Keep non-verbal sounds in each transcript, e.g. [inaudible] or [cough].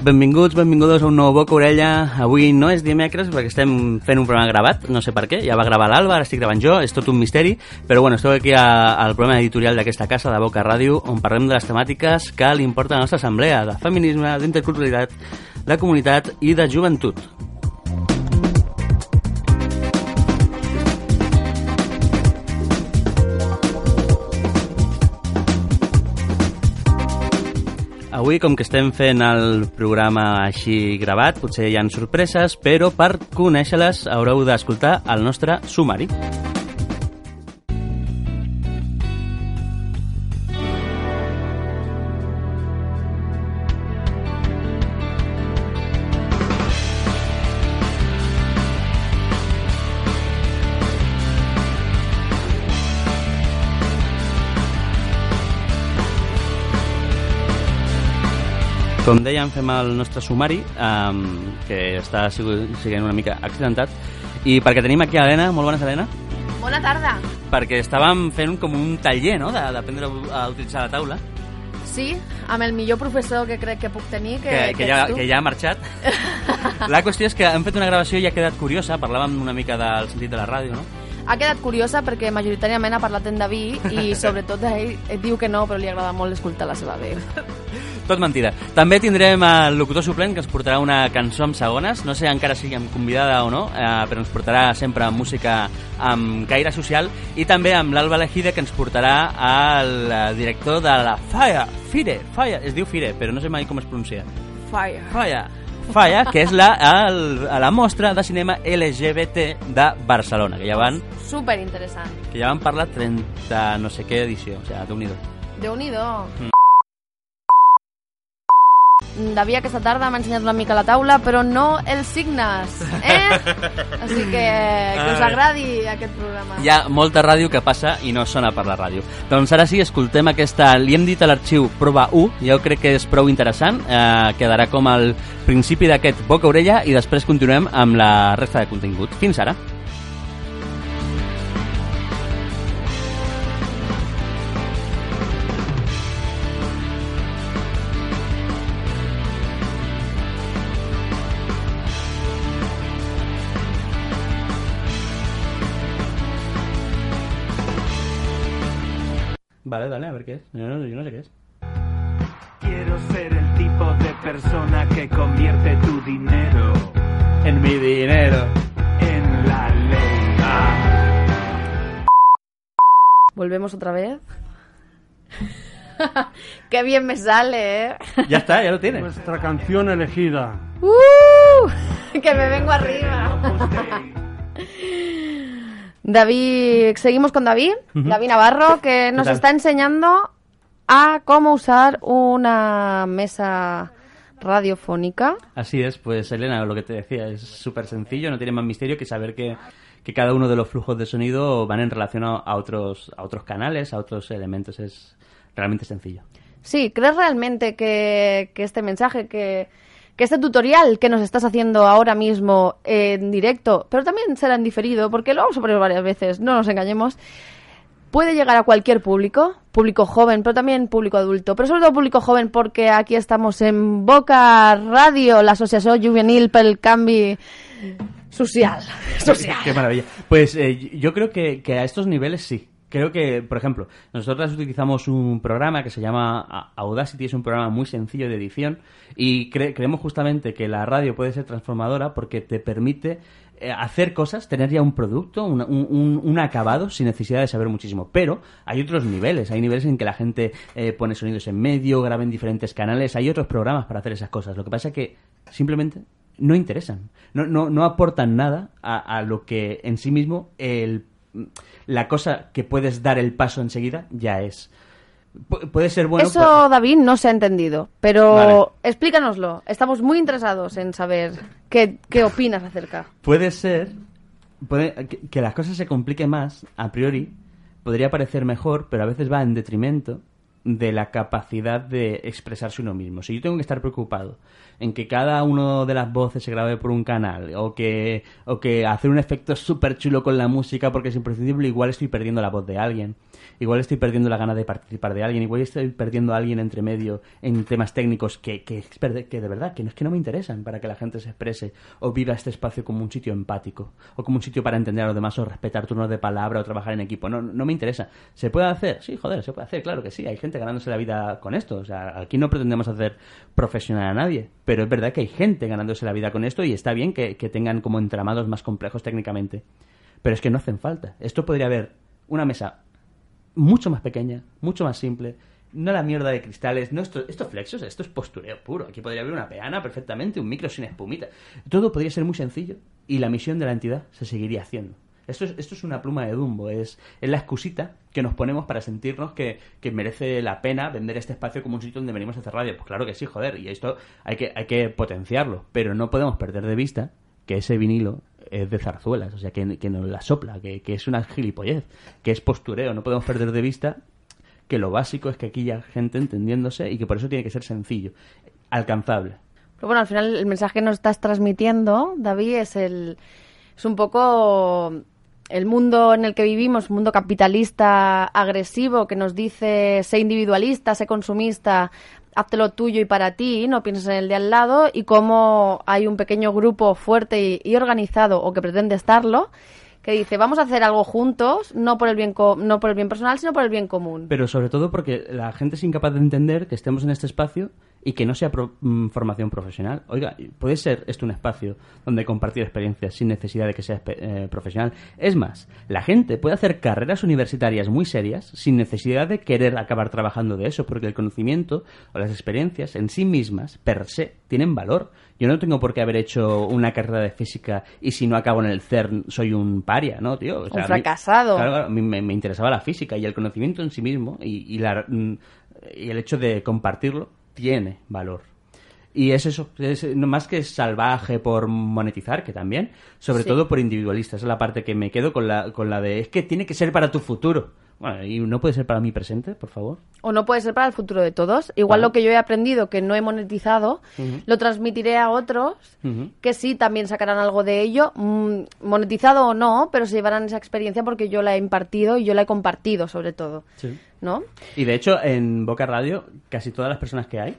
Benvinguts, benvingudes a un nou Boca Orella. Avui no és dimecres perquè estem fent un programa gravat, no sé per què, ja va gravar l'Alba, ara estic gravant jo, és tot un misteri, però bueno, esteu aquí al programa editorial d'aquesta casa, de Boca Ràdio, on parlem de les temàtiques que li importa a la nostra assemblea, de feminisme, d'interculturalitat, de comunitat i de joventut. Avui, com que estem fent el programa així gravat, potser hi han sorpreses, però per conèixer-les haureu d'escoltar el nostre sumari. Com dèiem, fem el nostre sumari, um, que està sent una mica accidentat, i perquè tenim aquí a Helena, molt bones, Helena, Bona tarda. perquè estàvem fent com un taller, no?, de- d'aprendre a utilitzar la taula, Sí, amb el millor professor que crec que puc tenir, que, que, que, ja, que ja ha marxat. [laughs] La qüestió és que hem fet una gravació i ha quedat curiosa, parlàvem una mica del sentit de la ràdio, no? Ha quedat curiosa perquè majoritàriament ha parlat en David i [laughs] sobretot ell et diu que no, però li agrada molt escoltar la seva veu. [laughs] Tot mentida. També tindrem el locutor suplent que ens portarà una cançó amb segones, no sé encara si amb convidada o no, eh, però ens portarà sempre música amb caire social i també amb l'Alba Lejide que ens portarà al director de la FIRE, FIRE, FIRE, es diu FIRE, però no sé mai com es pronuncia. Fire. FIRE, FIRE, que és la, el, la mostra de cinema LGBT de Barcelona, que ja van, Super interessant. que ja van parlar 30 no sé què edició, o sigui, déu-n'hi-do. Déu-n'hi-do. Mm. David aquesta tarda m'ha ensenyat una mica la taula, però no els signes, eh? [laughs] Així que que us agradi aquest programa. Hi ha molta ràdio que passa i no sona per la ràdio. Doncs ara sí, escoltem aquesta... Li hem dit a l'arxiu prova 1, jo crec que és prou interessant, eh, quedarà com el principi d'aquest boca-orella i després continuem amb la resta de contingut. Fins ara. Vale, dale, a ver qué es. Yo no, yo no sé qué es. Quiero ser el tipo de persona que convierte tu dinero En mi dinero. en la ley. Volvemos otra vez. [laughs] Qué bien me sale, ¿eh? Ya está, ya lo tienes. Nuestra canción elegida. ¡Uh! [laughs] Que me vengo arriba. [laughs] David, seguimos con David, David Navarro, que nos está enseñando a cómo usar una mesa radiofónica. Así es, pues Elena, lo que te decía, es súper sencillo, no tiene más misterio que saber que, que cada uno de los flujos de sonido van en relación a, a otros, a otros canales, a otros elementos, es realmente sencillo. Sí, ¿crees realmente que, que este mensaje, que, que este tutorial que nos estás haciendo ahora mismo en directo, pero también será en diferido, porque lo vamos a poner varias veces, no nos engañemos, puede llegar a cualquier público, público joven, pero también público adulto, pero sobre todo público joven porque aquí estamos en Boca Radio, la Asociación Juvenil pel Canvi Social. Social. Qué maravilla. Pues eh, yo creo que a estos niveles sí. Creo que, por ejemplo, nosotros utilizamos un programa que se llama Audacity, es un programa muy sencillo de edición y cre- creemos justamente que la radio puede ser transformadora porque te permite eh, hacer cosas, tener ya un producto, un- un- un acabado sin necesidad de saber muchísimo. Pero hay otros niveles, hay niveles en que la gente eh, pone sonidos en medio, graba en diferentes canales, hay otros programas para hacer esas cosas. Lo que pasa es que simplemente no interesan. No, no, no aportan nada a, a lo que en sí mismo el, la cosa que puedes dar el paso enseguida ya es. Pu- puede ser bueno. Eso, pero- David, no se ha entendido. Pero Vale. explícanoslo. Estamos muy interesados en saber qué, qué opinas acerca. Puede ser puede- que, que las cosas se compliquen más, a priori, podría parecer mejor, pero a veces va en detrimento de la capacidad de expresarse uno mismo. Si yo tengo que estar preocupado en que cada uno de las voces se grabe por un canal o que, o que hacer un efecto súper chulo con la música porque es imprescindible, igual estoy perdiendo la voz de alguien. Igual estoy perdiendo la gana de participar de alguien, igual estoy perdiendo a alguien entre medio en temas técnicos que, que, que de verdad que no es que no me interesan para que la gente se exprese o viva este espacio como un sitio empático o como un sitio para entender a los demás o respetar turnos de palabra o trabajar en equipo. No, no me interesa. ¿Se puede hacer? Sí, joder, se puede hacer, claro que sí. Hay gente ganándose la vida con esto. O sea, aquí no pretendemos hacer profesional a nadie, pero es verdad que hay gente ganándose la vida con esto y está bien que, que tengan como entramados más complejos técnicamente. Pero es que no hacen falta. Esto podría haber una mesa mucho más pequeña, mucho más simple. No la mierda de cristales, no esto, esto flexos, esto es postureo puro. Aquí podría haber una peana perfectamente, un micro sin espumita. Todo podría ser muy sencillo y la misión de la entidad se seguiría haciendo. Esto es, una pluma de Dumbo, es, es la excusita que nos ponemos para sentirnos que, que merece la pena vender este espacio como un sitio donde venimos a hacer radio. Pues claro que sí, joder, y esto hay que, hay que potenciarlo, pero no podemos perder de vista que ese vinilo es de zarzuelas, o sea, que, que nos la sopla, que, que es una gilipollez, que es postureo. No podemos perder de vista que lo básico es que aquí haya gente entendiéndose y que por eso tiene que ser sencillo, alcanzable. Pero bueno, al final el mensaje que nos estás transmitiendo, David, es el es un poco el mundo en el que vivimos, un mundo capitalista agresivo que nos dice sé individualista, sé consumista, hazte lo tuyo y para ti, no pienses en el de al lado y cómo hay un pequeño grupo fuerte y, organizado o que pretende estarlo que dice vamos a hacer algo juntos, no por el bien no por el bien personal, sino por el bien común. Pero sobre todo porque la gente es incapaz de entender que estemos en este espacio y que no sea pro- mm, formación profesional. Oiga, puede ser esto un espacio donde compartir experiencias sin necesidad de que sea eh, profesional. Es más, la gente puede hacer carreras universitarias muy serias sin necesidad de querer acabar trabajando de eso, porque el conocimiento o las experiencias en sí mismas, per se, tienen valor. Yo no tengo por qué haber hecho una carrera de física y si no acabo en el CERN soy un paria, ¿no, tío? O Un mí- fracasado. claro, claro, mí me, me interesaba la física y el conocimiento en sí mismo y, y la- mm, y el hecho de compartirlo tiene valor. Y es eso, es más que salvaje por monetizar, que también, sobre Sí. todo por individualistas. Esa es la parte que me quedo con la, con la de, es que tiene que ser para tu futuro. Bueno, y no puede ser para mi presente, por favor. o no puede ser para el futuro de todos. Igual lo que yo he aprendido que no he monetizado, lo transmitiré a otros que sí también sacarán algo de ello, mm, monetizado o no, pero se llevarán esa experiencia porque yo la he impartido y yo la he compartido sobre todo, Y de hecho, en Boca Radio, casi todas las personas que hay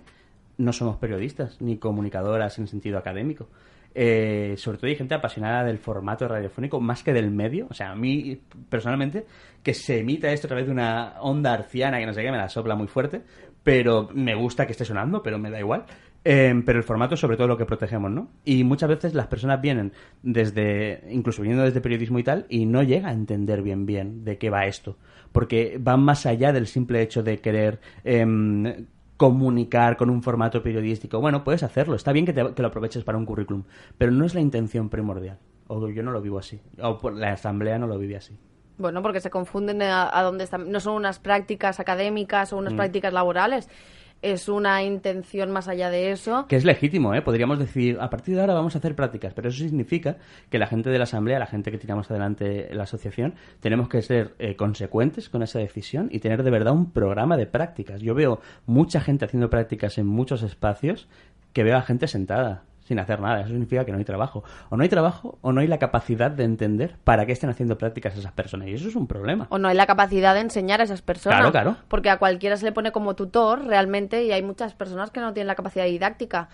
no somos periodistas ni comunicadoras en sentido académico. Eh, sobre todo hay gente apasionada del formato radiofónico más que del medio. O sea, a mí, personalmente, que se emita esto a través de una onda arciana que no sé qué, me la sopla muy fuerte, pero me gusta que esté sonando, pero me da igual. Eh, pero el formato es sobre todo lo que protegemos, ¿no? Y muchas veces las personas vienen desde, incluso viniendo desde periodismo y tal, y no llega a entender bien bien de qué va esto. Porque va más allá del simple hecho de querer em, comunicar con un formato periodístico. Bueno, puedes hacerlo, está bien que, te- que lo aproveches para un currículum, pero no es la intención primordial. O yo no lo vivo así. O la asamblea no lo vive así. Bueno, porque se confunden a, a dónde están. No son unas prácticas académicas o unas prácticas laborales. Es una intención más allá de eso. Que es legítimo, ¿eh? Podríamos decir, a partir de ahora vamos a hacer prácticas, pero eso significa que la gente de la Asamblea, la gente que tiramos adelante la asociación, tenemos que ser eh, consecuentes con esa decisión y tener de verdad un programa de prácticas. Yo veo mucha gente haciendo prácticas en muchos espacios que veo a gente sentada sin hacer nada. Eso significa que no hay trabajo. O no hay trabajo o no hay la capacidad de entender para qué están haciendo prácticas esas personas. Y eso es un problema. O no hay la capacidad de enseñar a esas personas. Claro, claro. Porque a cualquiera se le pone como tutor realmente y hay muchas personas que no tienen la capacidad didáctica.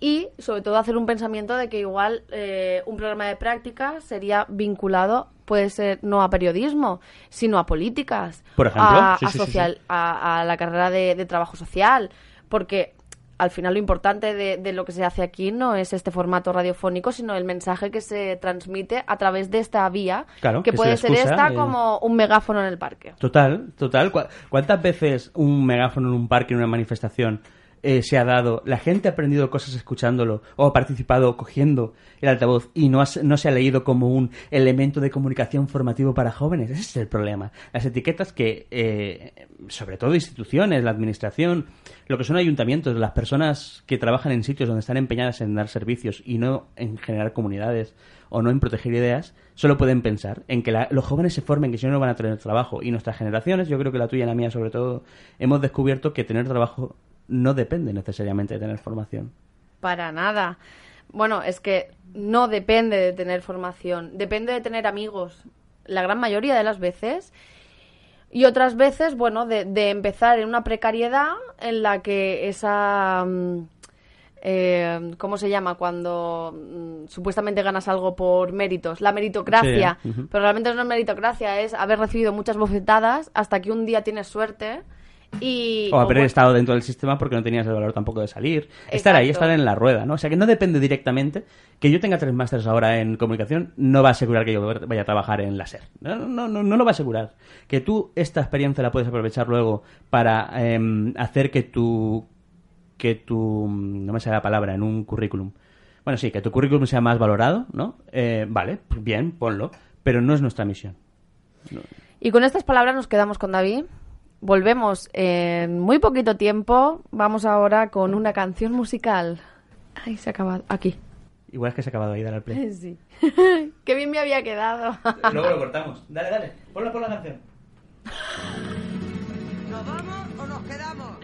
Y sobre todo hacer un pensamiento de que igual eh, un programa de práctica sería vinculado, puede ser no a periodismo, sino a políticas. Por ejemplo. A, Sí, a sí, sí, social, sí. A, a la carrera de, de trabajo social. Porque al final lo importante de, de lo que se hace aquí no es este formato radiofónico, sino el mensaje que se transmite a través de esta vía, Claro, que puede ser esta eh. como un megáfono en el parque. Total, total. ¿Cu- ¿Cuántas veces un megáfono en un parque, en una manifestación, eh, se ha dado, la gente ha aprendido cosas escuchándolo o ha participado cogiendo el altavoz y no, has- no se ha leído como un elemento de comunicación formativo para jóvenes. Ese es el problema. Las etiquetas que, eh, sobre todo instituciones, la administración, lo que son ayuntamientos, las personas que trabajan en sitios donde están empeñadas en dar servicios y no en generar comunidades o no en proteger ideas, solo pueden pensar en que la- los jóvenes se formen, que si no, no van a tener trabajo. Y nuestras generaciones, yo creo que la tuya y la mía sobre todo, hemos descubierto que tener trabajo no depende necesariamente de tener formación. Para nada. Bueno, es que no depende de tener formación, depende de tener amigos, la gran mayoría de las veces. Y otras veces, bueno, de, de empezar en una precariedad en la que esa... mm, eh, ¿Cómo se llama? Cuando mm, supuestamente ganas algo por méritos. La meritocracia. Sí. Pero realmente no es meritocracia, es haber recibido muchas bofetadas hasta que un día tienes suerte y... O haber estado dentro del sistema porque no tenías el valor tampoco de salir. Estar ahí, estar en la rueda, ¿no? O sea, que no depende directamente. Que yo tenga tres másteres ahora en comunicación no va a asegurar que yo vaya a trabajar en láser. No, no, no, no lo va a asegurar. Que tú esta experiencia la puedes aprovechar luego para em, hacer que tu... que tu... no me sale la palabra, en un currículum. Bueno, sí, que tu currículum sea más valorado, ¿no? Eh, vale, pues bien, ponlo. Pero no es nuestra misión. Y con estas palabras nos quedamos con David. Volvemos en muy poquito tiempo. Vamos ahora con una canción musical. Ay, se ha acabado. Aquí. Igual es que se ha acabado ahí dar al play. [laughs] Sí. [laughs] Qué bien me había quedado. [laughs] Luego lo cortamos. Dale, dale. Ponla por la canción. ¿Nos vamos o nos quedamos?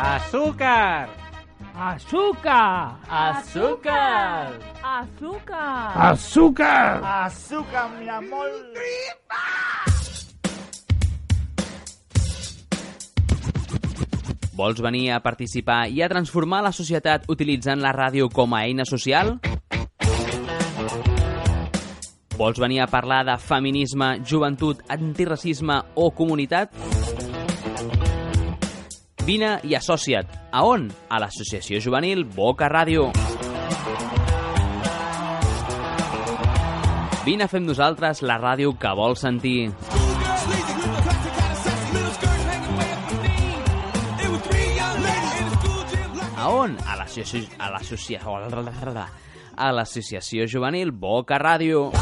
¡Azúcar! ¡Azúcar! ¡Azúcar! ¡Azúcar! ¡Azúcar! Azúcar, mi amor. Vols venir a participar i a transformar la societat utilitzant la ràdio com a eina social? Vols venir a parlar de feminisme, joventut, antiracisme o comunitat? Vine i associa't. A on? A l'Associació Juvenil Boca Ràdio. Vine a fer amb nosaltres la ràdio que vols sentir. A on? A l'associació... A l'associació... Juvenil Boca Ràdio.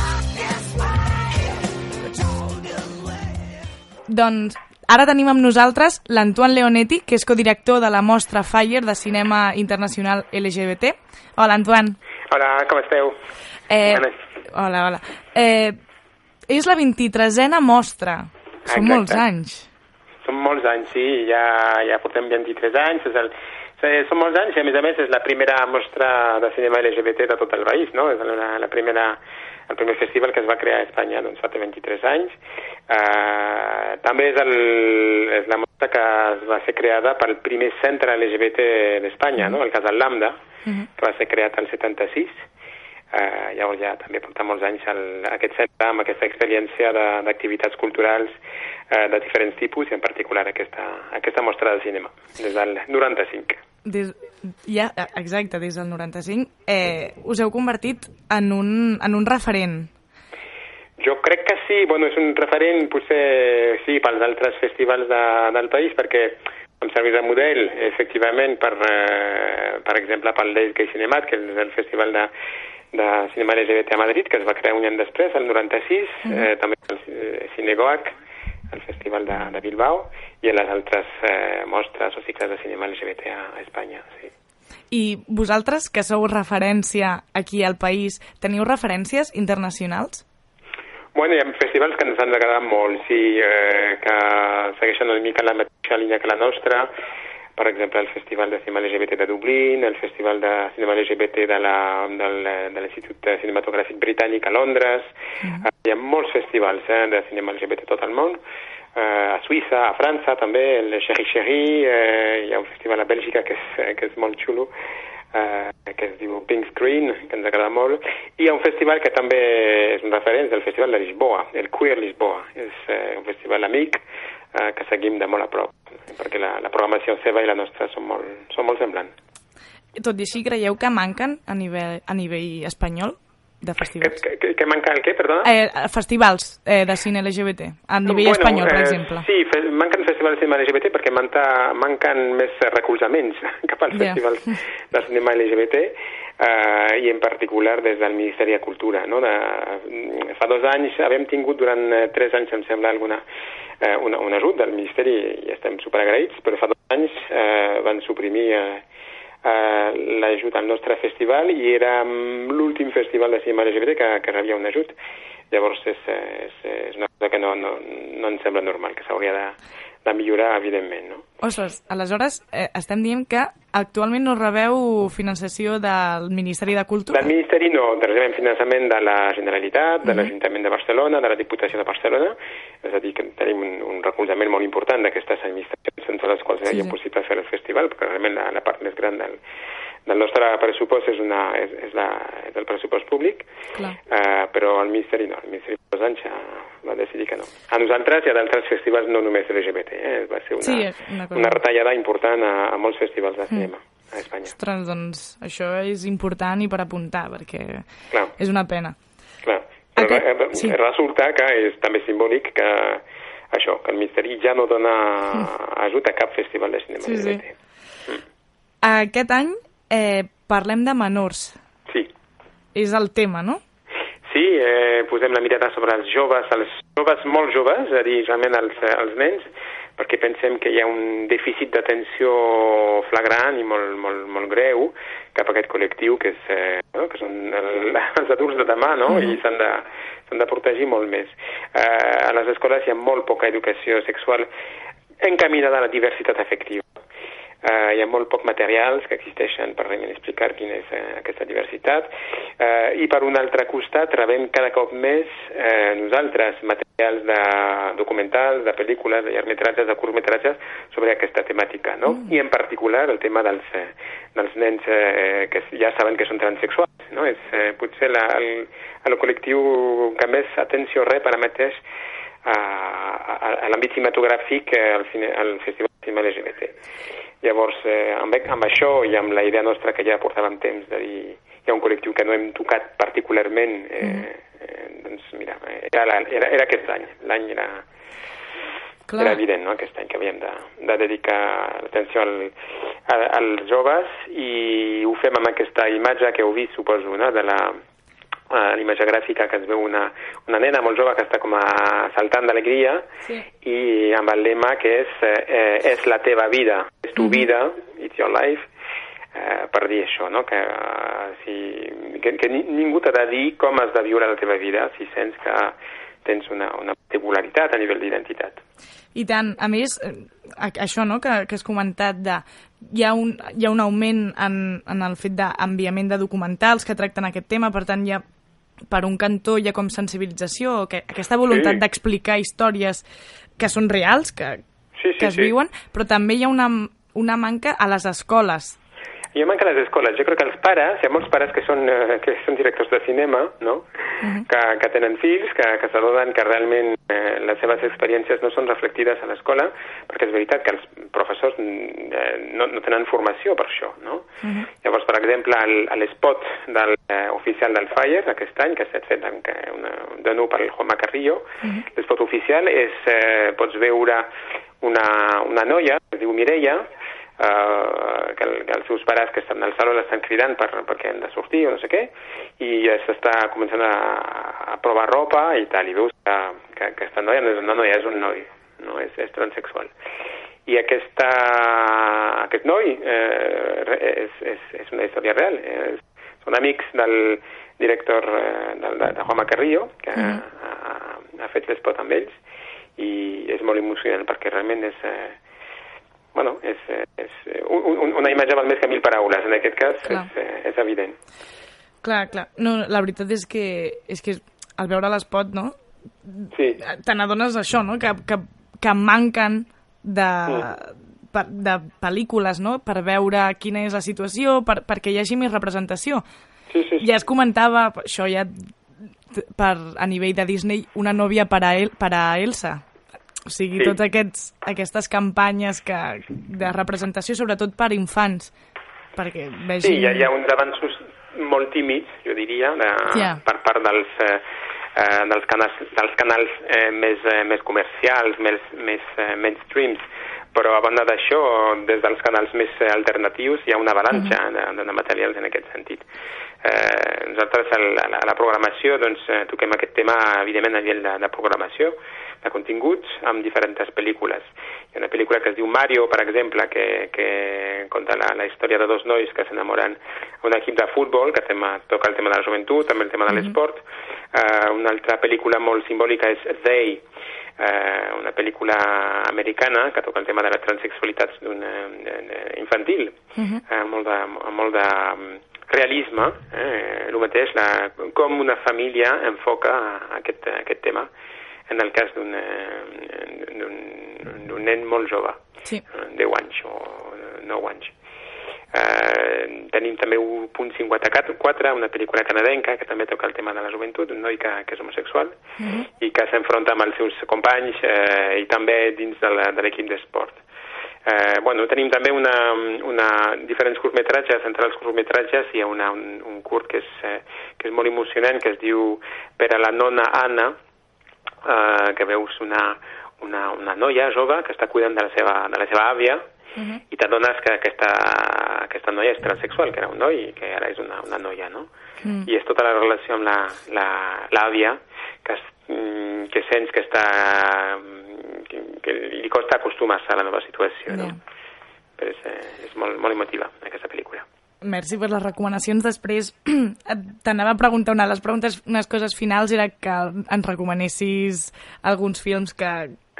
Doncs ara tenim amb nosaltres l'Antoine Leonetti, que és codirector de la mostra Fire de Cinema Internacional LGBT. Hola, Antoine. Hola, com esteu? Eh, hola, hola. Eh, és la 23a mostra. Són Exacte. molts anys. Són molts anys, sí, ja, ja portem 23 anys, és el, són molts anys i a més a més és la primera mostra de cinema LGBT de tot el país, no? És la, la primera, el primer festival que es va crear a Espanya, doncs fa té 23 anys. Uh, també és, el, és la mostra que es va ser creada pel primer centre LGBT d'Espanya, no? El Casal Lambda, que va ser creat al 76. Uh, llavors ja també porta molts anys el, aquest centre amb aquesta experiència de- d'activitats culturals uh, de diferents tipus i en particular aquesta, aquesta mostra de cinema des del 95. Des, ja, exacte, des del 95. Eh, us heu convertit en un, en un referent. Jo crec que sí, bueno, és un referent potser sí pels altres festivals de, del país perquè em serveix de model efectivament per, eh, per exemple pel Days Gay Cinemat que és el festival de, de cinema LGBT a Madrid que es va crear un any després, el 96 eh, també el eh, Cinegoac el festival de, de Bilbao i en les altres eh, mostres o cicles de cinema LGBT a, a Espanya, sí. I vosaltres, que sou referència aquí al país, teniu referències internacionals? Bueno, hi ha festivals que ens han agradat molt, sí, eh, que segueixen una mica la mateixa línia que la nostra. Per exemple, el Festival de Cinema LGBT de Dublín, el Festival de Cinema LGBT de l'Institut Cinematogràfic Britànic a Londres. Eh, hi ha molts festivals eh, de cinema LGBT tot el món. Eh, a Suïssa, a França també, el Cherry Cherry, eh, hi ha un festival a Bèlgica que és, que és molt xulo, eh, que es diu Pink Screen, que ens agrada molt, i hi ha un festival que també és un referent, el Festival de Lisboa, el Queer Lisboa. És eh, un festival amic eh, que seguim de molt a prop, perquè la, la programació seva i la nostra són molt, són molt semblants. Tot i així, creieu que manquen a nivell, a nivell espanyol? de festivals. Que, que, que manca el què, perdona? Eh, festivals eh, de cine LGBT, a nivell espanyol, per eh, exemple. Sí, fe, manquen festivals de cinema LGBT perquè manta, manquen més recolzaments [laughs] cap als Ja. festivals de cinema LGBT eh, i en particular des del Ministeri de Cultura. No? De, fa dos anys havíem tingut durant eh, tres anys, em sembla, alguna, eh, una, un ajut del Ministeri i estem superagraïts, però fa dos anys eh, van suprimir eh, eh, l'ajut al nostre festival i era mm, l'últim festival de cinema LGBT que, que rebia un ajut. Llavors és, és, és una cosa que no, no, no ens sembla normal, que s'hauria de, de millorar, evidentment. No? Ostres, aleshores eh, estem dient que actualment no rebeu financiació del Ministeri de Cultura. Del Ministeri no, rebem finançament de la Generalitat, de l'Ajuntament de Barcelona, de la Diputació de Barcelona, és a dir, que tenim un, un recolzament molt important d'aquestes administracions sense les quals Sí, seria sí. possible fer el festival, perquè realment la, la part més gran del, del nostre pressupost és, una, és, és, la, és el pressupost públic, Clar. eh, però el Ministeri no, el Ministeri de dos anys ja va decidir que no. A nosaltres i a d'altres festivals no només LGBT, eh? va ser una, Sí, una cosa- una retallada important a, a molts festivals de cinema a Espanya. Ostres, doncs això és important i per apuntar, perquè Clar. és una pena. Clar. Però Aquest- sí. resulta que és també simbòlic que això, que el Ministeri ja no dona ajut a cap festival de cinema Sí, sí. LGBT. Aquest any eh, parlem de menors. Sí. És el tema, no? Sí, eh, posem la mirada sobre els joves, els joves molt joves, és a dir, realment els, eh, els nens, perquè pensem que hi ha un dèficit d'atenció flagrant i molt, molt, molt greu cap a aquest col·lectiu que, és, eh, no? que són el, [laughs] els adults de demà no? i s'han de, s'han de protegir molt més. Eh, a les escoles hi ha molt poca educació sexual encaminada a la diversitat afectiva. Uh, hi ha molt poc materials que existeixen per realment explicar quina és uh, aquesta diversitat uh, i per un altre costat rebem cada cop més uh, nosaltres materials de documentals, de pel·lícules, de llargmetratges, de curtmetratges sobre aquesta temàtica, no? Mm. I en particular el tema dels, dels nens uh, que ja saben que són transexuals, no? És uh, potser la, el, el col·lectiu que més atenció rep ara mateix a, a, a l'àmbit cinematogràfic eh, al, cine, al Festival de Cinema LGBT. Llavors, eh, amb, amb això i amb la idea nostra que ja portàvem temps de dir hi ha un col·lectiu que no hem tocat particularment, eh, eh, doncs mira, era, la, era, era aquest any, l'any era, Clar. era evident, no?, aquest any que havíem de, de dedicar l'atenció al, a, als joves i ho fem amb aquesta imatge que heu vist, suposo, no?, de la, a l'imatge gràfica que es veu una, una nena molt jove que està com a saltant d'alegria Sí. i amb el lema que és eh, és la teva vida, és tu vida, it's your life, eh, per dir això, no? que, eh, si, que, que ni- ningú t'ha de dir com has de viure la teva vida si sents que tens una, una particularitat a nivell d'identitat. I tant, a més, eh, això no, que, que has comentat de hi ha un, hi ha un augment en, en el fet d'enviament de documentals que tracten aquest tema, per tant hi ha per un cantó hi ha com sensibilització, que, aquesta voluntat Sí. d'explicar històries que són reals, que, Sí, sí, que es sí. viuen, però també hi ha una, una manca a les escoles. Ha manca a les escoles. Jo crec que els pares, hi ha molts pares que són, eh, que són directors de cinema, no? que, que tenen fills, que, que s'adonen que realment eh, les seves experiències no són reflectides a l'escola, perquè és veritat que els professors mm, eh, no, no tenen formació per això, no? Llavors, per exemple, l'espot del eh, oficial del Fire aquest any, que s'ha fet amb una, de nou per el Juanma Carrillo, l'espot oficial és, eh, pots veure una, una noia, que es diu Mireia, eh, que, el, que els seus pares que estan al saló l'estan cridant per, perquè han de sortir o no sé què, i ja s'està començant a, a provar ropa i tal, i veus que, que aquesta noia no és una noia, és un noi, no és, és transexual. I aquesta, aquest noi eh, és, és, és una història real, és, són amics del director eh, del, de, de Juanma Carrillo, que ha, ha fet l'espot amb ells, i és molt emocionant perquè realment és... Eh, bueno, és, és eh, un, un, una imatge val més que mil paraules, en aquest cas Clar. és, eh, és evident. Clar, clar. No, la veritat és que, és que al veure l'espot, no? Sí. Te n'adones d'això, no? Que, que, que manquen de, per, de pel·lícules, no? Per veure quina és la situació, per, perquè hi hagi més representació. Sí, sí, sí. Ja es comentava, això ja per, a nivell de Disney, una nòvia per a, El, per a Elsa. O sigui, Sí. sí. totes aquests, aquestes campanyes que, de representació, sobretot per infants, perquè Sí, vegin... hi ha, hi ha uns avanços molt tímids, jo diria, de, Ja. per part dels, eh, eh, dels canals, dels canals eh, més, eh, més comercials, més, més eh, mainstreams, però a banda d'això, des dels canals més eh, alternatius hi ha una avalanxa uh -huh. de, de materials en aquest sentit. Eh, nosaltres a la, a la programació doncs, eh, toquem aquest tema evidentment a nivell de, de programació, de continguts, amb diferents pel·lícules. Hi ha una pel·lícula que es diu Mario, per exemple, que, que conta la, la història de dos nois que s'enamoren a un equip de futbol, que tema, toca el tema de la joventut, també el tema de l'esport. Eh, una altra pel·lícula molt simbòlica és They, eh, una pel·lícula americana que toca el tema de la transsexualitat d'un eh, infantil, eh, molt de, molt de mm, realisme, eh, el mateix, la, com una família enfoca aquest, aquest tema en el cas d'un eh, d'un- nen molt jove, Sí. eh, 10 anys o 9 anys. Eh, tenim també 1.54, una pel·lícula canadenca que també toca el tema de la joventut, un noi que, que és homosexual i que s'enfronta amb els seus companys eh, i també dins de la- de l'equip d'esport. Eh, bueno, tenim també una, una, diferents curtmetratges, entre els curtmetratges hi ha una, un, un curt que és, eh, que és molt emocionant, que es diu Per a la nona Anna, eh, que veus una, una, una noia jove que està cuidant de la seva, de la seva àvia i t'adones que aquesta, aquesta noia és transexual, que era un noi i que ara és una, una noia, no? Mm. I és tota la relació amb la- la- l'àvia que, es, mm, que sents que està que, que li costa acostumar-se a la nova situació, no? Però és, eh, és molt, molt emotiva, aquesta pel·lícula. Merci per les recomanacions. Després [clears throat] t'anava a preguntar una de les preguntes, unes coses finals, era que ens recomanessis alguns films que,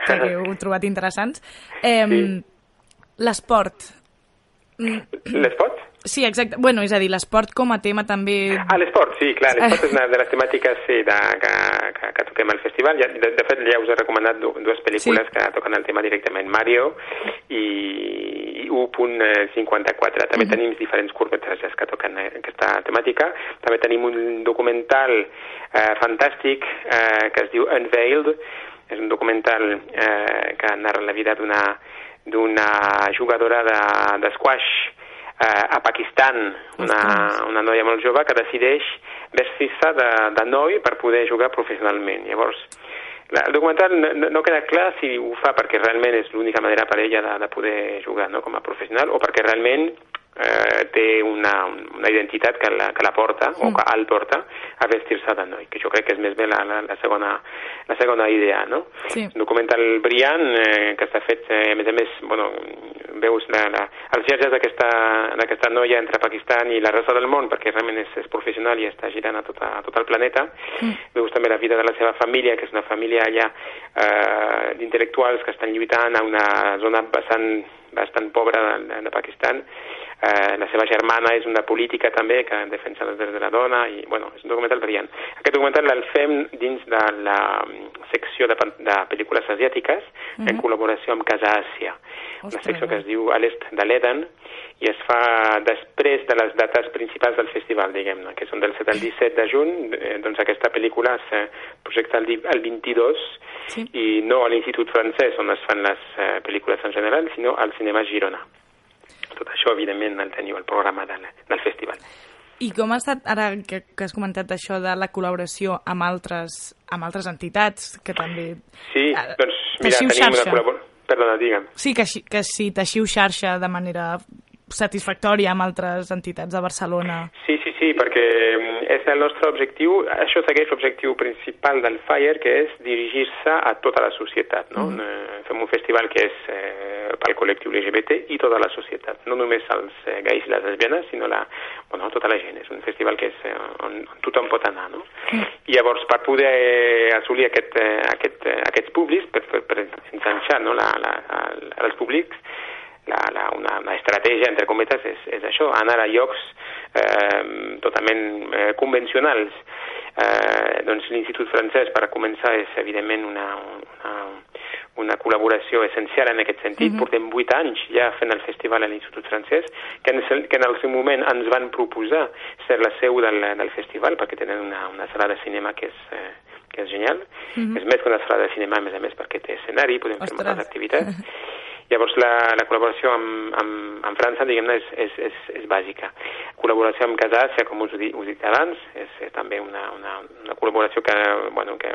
que hagueu [laughs] trobat interessants. Eh, Sí. L'esport. Mm, L'esport? Sí, exacte. Bueno, és a dir, l'esport com a tema també... Ah, l'esport, sí, clar, [laughs] l'esport és una de les temàtiques sí, de, que, que, que toquem al festival. Ja, de, de fet, ja us he recomanat du- dues pel·lícules sí. que toquen el tema directament, Mario i, i 1.54. També tenim diferents curtmetratges que toquen eh, aquesta temàtica. També tenim un documental eh, fantàstic eh, que es diu Unveiled. És un documental eh, que narra la vida d'una d'una jugadora de, de squash eh, a Pakistan, una, una noia molt jove que decideix vestir-se de, de noi per poder jugar professionalment. Llavors, la, el documental no, no- queda clar si ho fa perquè realment és l'única manera per ella de, de poder jugar no, com a professional o perquè realment eh, té una, una identitat que la, que la porta o que el porta a vestir-se de noi, que jo crec que és més bé la, la, la, segona, la segona idea, no? Sí. documental brillant eh, que està fet, eh, a més a més, bueno, veus la, la, els viatges d'aquesta noia entre Pakistan i la resta del món, perquè realment és, és professional i està girant a tot, a tot el planeta. Veus també la vida de la seva família, que és una família allà eh, d'intel·lectuals que estan lluitant a una zona bastant, bastant pobra de, de Pakistan. Eh, la seva germana és una política també que defensa els drets de la dona i, bueno, és un documental brillant. Aquest documental el fem dins de la mm, secció de, de pel·lícules asiàtiques en col·laboració amb Casa Àsia, una Ostres, secció que es diu a l'est de l'Eden i es fa després de les dates principals del festival, diguem-ne, que són del 7 al 17 de juny, eh, doncs aquesta pel·lícula es eh, projecta el, el 22 Sí. i no a l'Institut francès on es fan les eh, pel·lícules en general, sinó al Cinema Girona. Tot això, evidentment, el teniu al programa del, del festival. I com ha estat, ara que, que has comentat això de la col·laboració amb altres, amb altres entitats, que també... Sí, Eh, doncs, mira, tenim una xarxa. col·laboració... Perdona, digue'm. Sí, que, que si teixiu xarxa de manera satisfactòria amb altres entitats de Barcelona. Sí, sí, sí, perquè mm, és el nostre objectiu, això segueix l'objectiu principal del FIRE, que és dirigir-se a tota la societat. No? Eh, Fem un festival que és eh, pel col·lectiu LGBT i tota la societat, no només els eh, gais i les lesbianes, sinó la, bueno, tota la gent. És un festival que és, eh, on, on tothom pot anar. No? I llavors, per poder eh, assolir aquest, eh, aquest, eh, aquests públics, per, per, per enganxar no? la, la, el- els públics, la, la, una, una estratègia, entre cometes, és, és això, anar a llocs eh, totalment eh, convencionals. Eh, doncs l'Institut francès, per començar, és evidentment una, una, una col·laboració essencial en aquest sentit. Portem vuit anys ja fent el festival a l'Institut francès, que en, que en el seu moment ens van proposar ser la seu del, del festival, perquè tenen una, una sala de cinema que és, eh, que és genial. És més que una sala de cinema, a més a més, perquè té escenari, podem fer Ostres. moltes activitats. [laughs] Llavors la, la col·laboració amb, amb, amb França, diguem-ne, és, és, és, és bàsica. Col·laboració amb Casàcia, com us, dit- us he dit abans, és, és també una, una, una col·laboració que, bueno, que,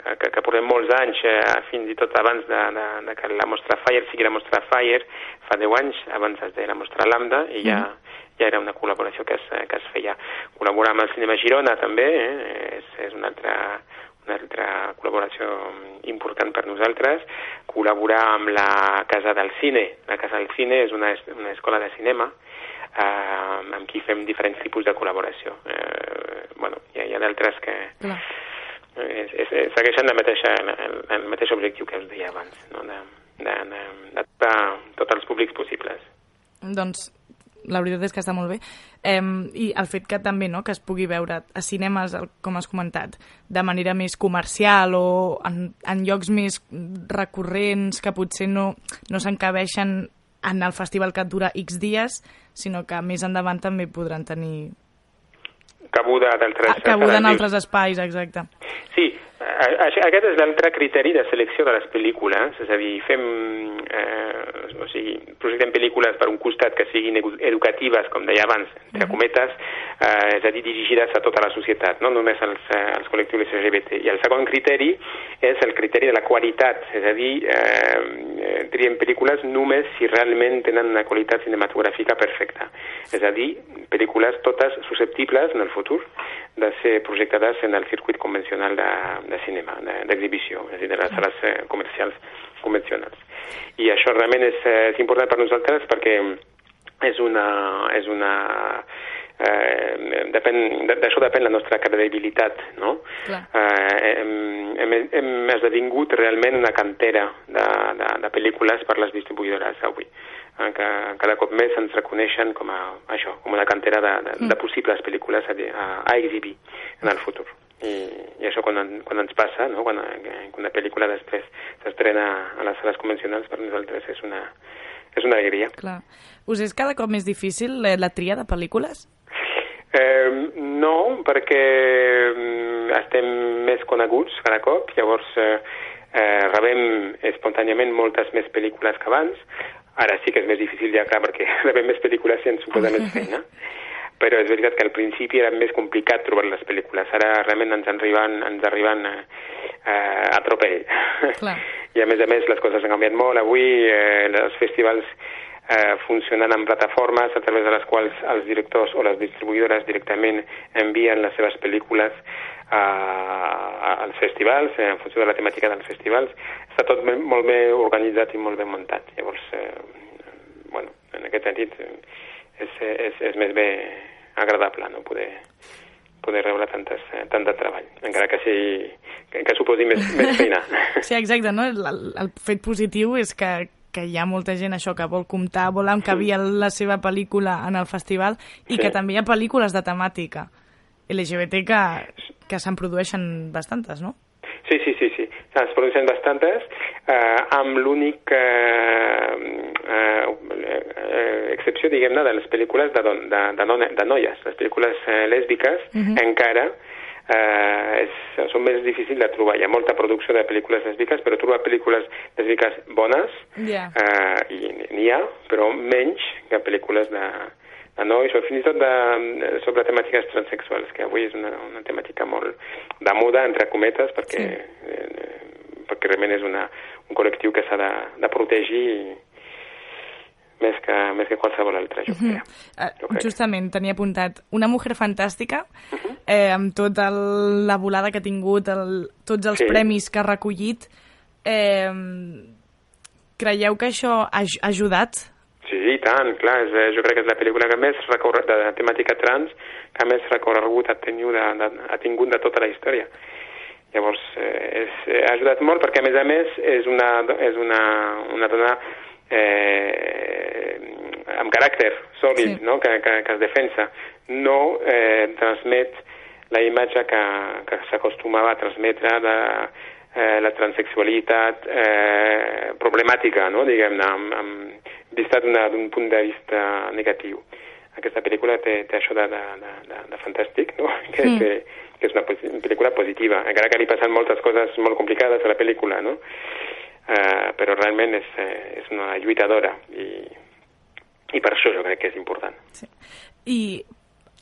que, que, que portem molts anys, eh, fins i tot abans de, de, de que la mostra Fire sigui la mostra Fire, fa 10 anys, abans es deia la mostra Lambda, i ja, ja era una col·laboració que es, que es feia. Col·laborar amb el Cinema Girona també, eh, és, és una altra, una altra col·laboració important per nosaltres, col·laborar amb la Casa del Cine. La Casa del Cine és una, es- una escola de cinema eh, amb qui fem diferents tipus de col·laboració. Eh, bueno, hi ha, hi ha d'altres que Clar. és, és, és, segueixen la mateixa, el, el mateix objectiu que us deia abans, no? de, de, de, de tocar tots els públics possibles. Doncs la veritat és que està molt bé. Eh, I el fet que també no, que es pugui veure a cinemes, com has comentat, de manera més comercial o en, en llocs més recurrents que potser no, no s'encabeixen en el festival que dura X dies, sinó que més endavant també podran tenir Cabuda d'altres... cabuda en altres espais, exacte. Sí, aquest és l'altre criteri de selecció de les pel·lícules, és a dir, fem, eh, o sigui, projectem pel·lícules per un costat que siguin edu- educatives, com deia abans, entre cometes, eh, és a dir, dirigides a tota la societat, no només als, eh, als col·lectius LGBT. I el segon criteri és el criteri de la qualitat, és a dir, eh, eh, triem pel·lícules només si realment tenen una qualitat cinematogràfica perfecta. És a dir, pel·lícules totes susceptibles en el futur de ser projectades en el circuit convencional de, de cinema, de- d'exhibició, és a dir, de les sales eh, comercials convencionals. I això realment és, és important per nosaltres perquè és una, és una eh, depèn, d'això depèn la nostra credibilitat, no? Clar. Eh, hem, hem, hem esdevingut realment una cantera de, de, de pel·lícules per les distribuïdores avui. Eh, que cada cop més ens reconeixen com a, això, com una cantera de, de, de possibles pel·lícules a, a, a exhibir en el futur. I, i això quan, quan ens passa, no? quan, quan una pel·lícula després s'estrena a les sales convencionals, per nosaltres és una, és una alegria. Clar. Us és cada cop més difícil eh, la tria de pel·lícules? Eh, no, perquè mm, estem més coneguts cada cop, llavors eh, eh, rebem espontàniament moltes més pel·lícules que abans. Ara sí que és més difícil ja, clar, perquè [laughs] rebem més pel·lícules i ens suposa més [laughs] feina. Però és veritat que al principi era més complicat trobar les pel·lícules. Ara realment ens arriben, ens arriben eh, eh, a tropell. Clar. [laughs] I a més a més les coses han canviat molt. Avui eh, els festivals eh, funcionen en plataformes a través de les quals els directors o les distribuïdores directament envien les seves pel·lícules a, als festivals, eh, en funció de la temàtica dels festivals. Està tot ben- molt bé organitzat i molt ben muntat. Llavors, eh, bueno, en aquest sentit, eh, és, és, és més bé agradable no poder poder rebre tantes, eh, tant de treball, encara que, sigui, que, que suposi més, més feina. Sí, exacte, no? El, el fet positiu és que, que hi ha molta gent això que vol comptar, vol encabir la seva pel·lícula en el festival i Sí. que també hi ha pel·lícules de temàtica LGBT que, que se'n produeixen bastantes, no? Sí, sí, sí, sí. Se'n produeixen bastantes, eh, amb l'únic eh, eh, eh, excepció, diguem-ne, de les pel·lícules de, don, de, de, dona, de noies. Les pel·lícules eh, lèsbiques Mhm. encara eh, és, són més difícils de trobar. Hi ha molta producció de pel·lícules lèsbiques, però trobar pel·lícules lèsbiques bones Ja. eh, i n'hi ha, però menys que pel·lícules de, de nois o fins i tot de, sobre temàtiques transexuals, que avui és una, una temàtica molt de moda, entre cometes, perquè, sí. eh, perquè realment és una, un col·lectiu que s'ha de, de protegir més que, més que qualsevol altre, jo crec. Eh, Jo crec. justament, tenia apuntat Una mujer fantàstica, eh, amb tota la volada que ha tingut, el, tots els Sí. premis que ha recollit. Eh, creieu que això ha ha ajudat? Sí, i tant, clar, és, eh, jo crec que és la pel·lícula que més recorre, de, de temàtica trans que més recorregut ha tingut de, de, ha tingut de tota la història. Llavors, eh, és, eh, ha ajudat molt perquè, a més a més, és una, és una, una dona eh, amb caràcter sòlid, Sí. no? que, que, que es defensa. No eh, transmet la imatge que, que s'acostumava a transmetre de eh, la transexualitat eh, problemàtica, no? diguem-ne, amb, amb, vista d'un punt de vista negatiu. Aquesta pel·lícula té, té això de, de, de, de, fantàstic, no? [laughs] que, Mm. que, que és una pel·lícula positiva, encara que li passen moltes coses molt complicades a la pel·lícula, no? Eh, però realment és, eh, és una lluitadora i, i per això jo crec que és important. Sí. I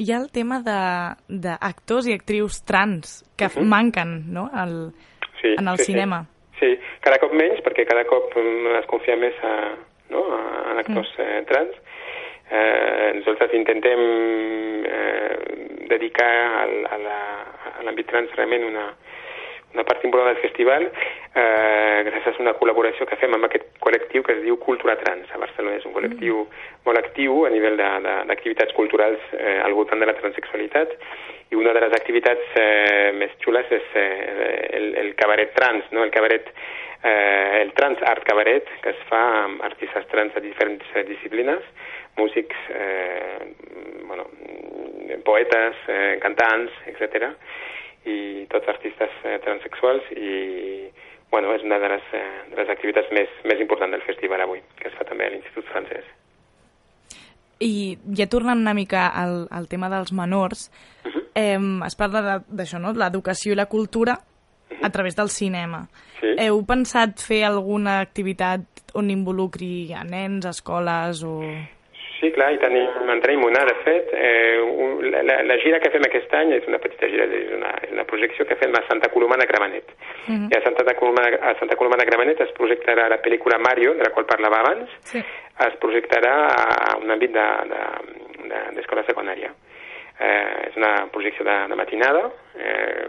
hi ha el tema d'actors i actrius trans que uh -huh. manquen no? el, sí, en el sí, cinema. Sí. sí, cada cop menys perquè cada cop mm, es confia més a, no? en actors mm. eh, trans. Eh, nosaltres intentem eh, dedicar al, a l'àmbit trans realment una, una part important del festival eh, gràcies a una col·laboració que fem amb aquest col·lectiu que es diu Cultura Trans a Barcelona. És un col·lectiu molt actiu a nivell d'activitats culturals eh, al voltant de la transexualitat i una de les activitats eh, més xules és eh, el, el cabaret trans, no? el cabaret eh, el trans art cabaret que es fa amb artistes trans de diferents eh, disciplines, músics, eh, bueno, poetes, eh, cantants, etc i tots artistes eh, transexuals i bueno, és una de les, eh, de les activitats més, més importants del festival avui, que es fa també a l'Institut Francès. I ja tornant una mica al, al tema dels menors, uh -huh. eh, es parla d'això, no? l'educació i la cultura uh -huh. a través del cinema. Sí. Heu pensat fer alguna activitat on involucri a nens, escoles o... Sí, clar, i tenim, en tenim una, de fet. Eh, la, la, la gira que fem aquest any és una petita gira, és una, és una projecció que fem a Santa Coloma de Gramenet. Uh -huh. I a Santa, Coloma, a Santa Coloma de Gramenet es projectarà la pel·lícula Mario, de la qual parlava abans, sí. es projectarà a un àmbit d'escola de, de, secundària. Eh, és una projecció de, de matinada, eh,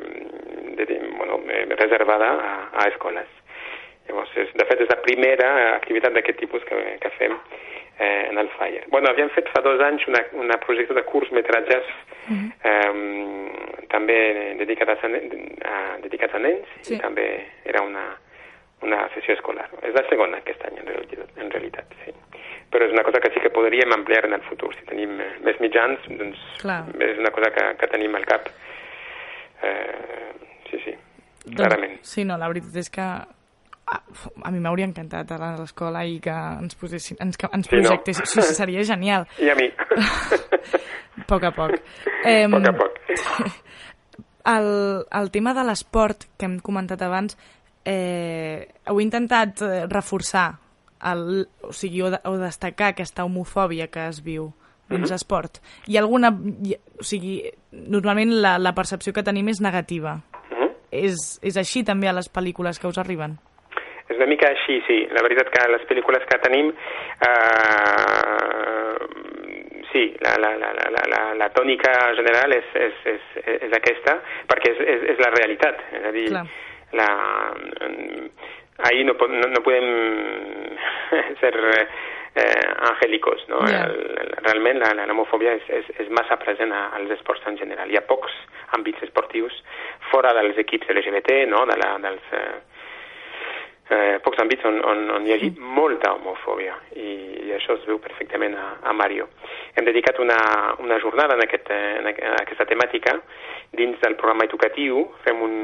de, bueno, eh, reservada a, a escoles. Llavors, és, de fet, és la primera activitat d'aquest tipus que, que fem eh, en el Fire. Bueno, havíem fet fa dos anys una, una projecte de curts-metratges uh -huh. eh, també dedicats a, a, dedicats a nens sí. i també era una, una sessió escolar. És la segona aquest any, en realitat, en realitat sí. Però és una cosa que sí que podríem ampliar en el futur. Si tenim eh, més mitjans, doncs Clar. és una cosa que, que tenim al cap. Eh, sí, sí, doncs, clarament. Sí, no, la veritat és que a, a mi m'hauria encantat anar a l'escola i que ens posessin, ens, ens projectessin. Sí, no? sí, seria genial. [laughs] I a mi. poc a poc. Eh, poc a poc. [laughs] El, el tema de l'esport que hem comentat abans, eh, heu intentat eh, reforçar el, o sigui, o, de, o destacar aquesta homofòbia que es viu dins uh -huh. esport. Hi ha alguna... Hi, o sigui, normalment la, la percepció que tenim és negativa. Uh -huh. és, és així també a les pel·lícules que us arriben? És una mica així, sí. La veritat que les pel·lícules que tenim, eh, sí, la, la, la, la, la, la tònica general és, és, és, és aquesta, perquè és, és, és la realitat. És a dir, Clar. la, ahir no, no, no podem [laughs] ser eh, angélicos, no? Yeah. El, realment la, la homofòbia és, és, és massa present als esports en general. Hi ha pocs àmbits esportius fora dels equips LGBT, no? De la, dels... Eh, eh, pocs àmbits on, on, on hi hagi molta homofòbia i, i això es veu perfectament a, a Mario. Hem dedicat una, una jornada en, aquest, en aquesta temàtica. Dins del programa educatiu, fem un,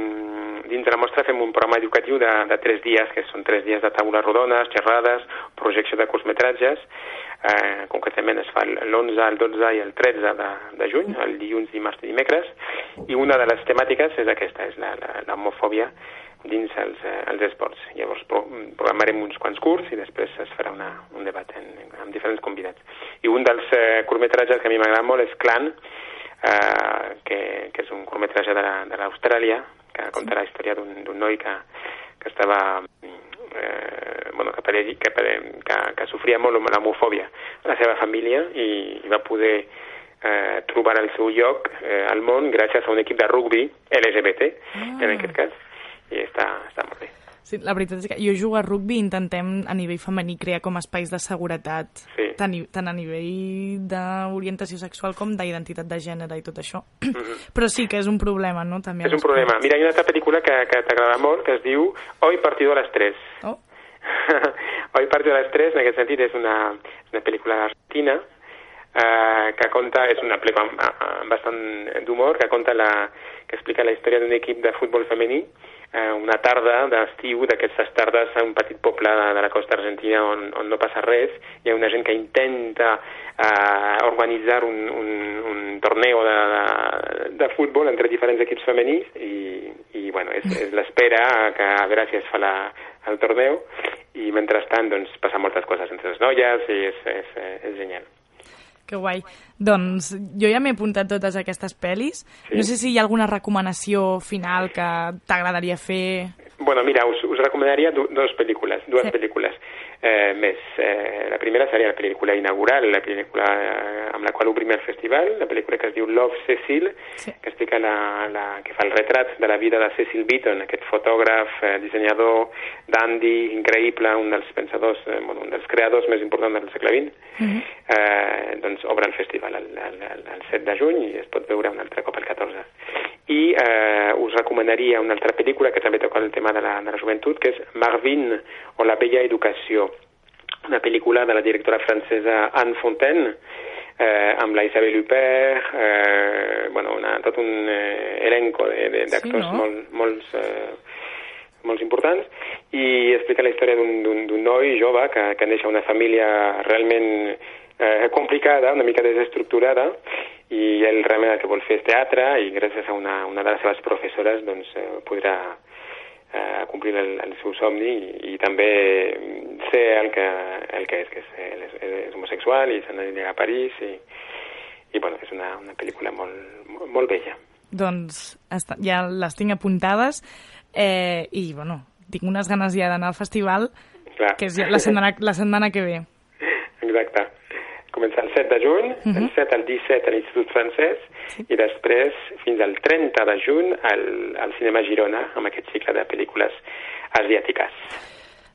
dins de la mostra fem un programa educatiu de, de tres dies, que són tres dies de taules rodones, xerrades, projecció de curtmetratges, eh, concretament es fa l'11, el 12 i el 13 de, de juny, el dilluns, dimarts i dimecres, i una de les temàtiques és aquesta, és l'homofòbia dins els, eh, els esports. Llavors pro programarem uns quants curs i després es farà una, un debat en, amb diferents convidats. I un dels eh, curtmetratges que a mi m'agrada molt és Clan, eh, que, que és un curtmetratge de l'Austràlia, que conta la història d'un noi que, que estava eh, bueno, que, que, que, que, que sofria molt l'homofòbia a la seva família i, i va poder eh, trobar el seu lloc eh, al món gràcies a un equip de rugby LGBT, ah. en aquest cas i està, està molt bé. Sí, la veritat és que jo jugo a rugby i intentem a nivell femení crear com espais de seguretat, sí. tant, tant a nivell d'orientació sexual com d'identitat de gènere i tot això. Mm -hmm. Però sí que és un problema, no? També és un problema. Mira, hi ha una altra pel·lícula que, que t'agrada molt, que es diu Hoy partido a las 3. Oh. [laughs] Hoy partido a las 3, en aquest sentit, és una, una pel·lícula argentina eh, que conta, és una pel·lícula amb bastant d'humor, que conta la, que explica la història d'un equip de futbol femení eh, una tarda d'estiu, d'aquestes tardes a un petit poble de, de la costa argentina on, on no passa res, hi ha una gent que intenta eh, organitzar un, un, un torneo de, de, de futbol entre diferents equips femenins i, i bueno, és, és l'espera que a veure si es fa la, el torneo i mentrestant doncs, passen moltes coses entre les noies i és, és, és genial. Que guai. Doncs jo ja m'he apuntat totes aquestes pel·lis. Sí. No sé si hi ha alguna recomanació final que t'agradaria fer. Bueno, mira, us, us recomanaria du dos pel·lícules, dues sí. pel·lícules eh, més. Eh, la primera seria la pel·lícula inaugural, la pel·lícula eh, amb la qual obrim el festival, la pel·lícula que es diu Love Cecil, sí. que explica la, la, que fa el retrat de la vida de Cecil Beaton, aquest fotògraf, eh, dissenyador, dandy, increïble, un dels pensadors, eh, bueno, un dels creadors més importants del segle XX, uh -huh. eh, doncs obre el festival el, el, el, el 7 de juny i es pot veure un altre cop el 14. I eh, us recomanaria una altra pel·lícula que també toca el tema de la, de la joventut, que és Marvin o la bella educació, una pel·lícula de la directora francesa Anne Fontaine, eh, amb la Isabelle Huppert, eh, bueno, una, tot un eh, elenco d'actors sí, no? molt, molts, eh, molts importants, i explica la història d'un noi jove que, que neix a una família realment eh, complicada, una mica desestructurada, i ell realment el que vol fer és teatre, i gràcies a una, una de les seves professores doncs, eh, podrà eh, complir el, el seu somni i, i també ser el que, el que és, que és, és, és homosexual i s'ha d'anar a París i, i bueno, és una, una pel·lícula molt, molt, molt bella. Doncs ja les tinc apuntades eh, i bueno, tinc unes ganes ja d'anar al festival Clar. que és la setmana, la setmana que ve. Exacte comença el 7 de juny, uh -huh. el 7 al 17 a l'Institut Francès sí. i després fins al 30 de juny al, al Cinema Girona amb aquest cicle de pel·lícules asiàtiques.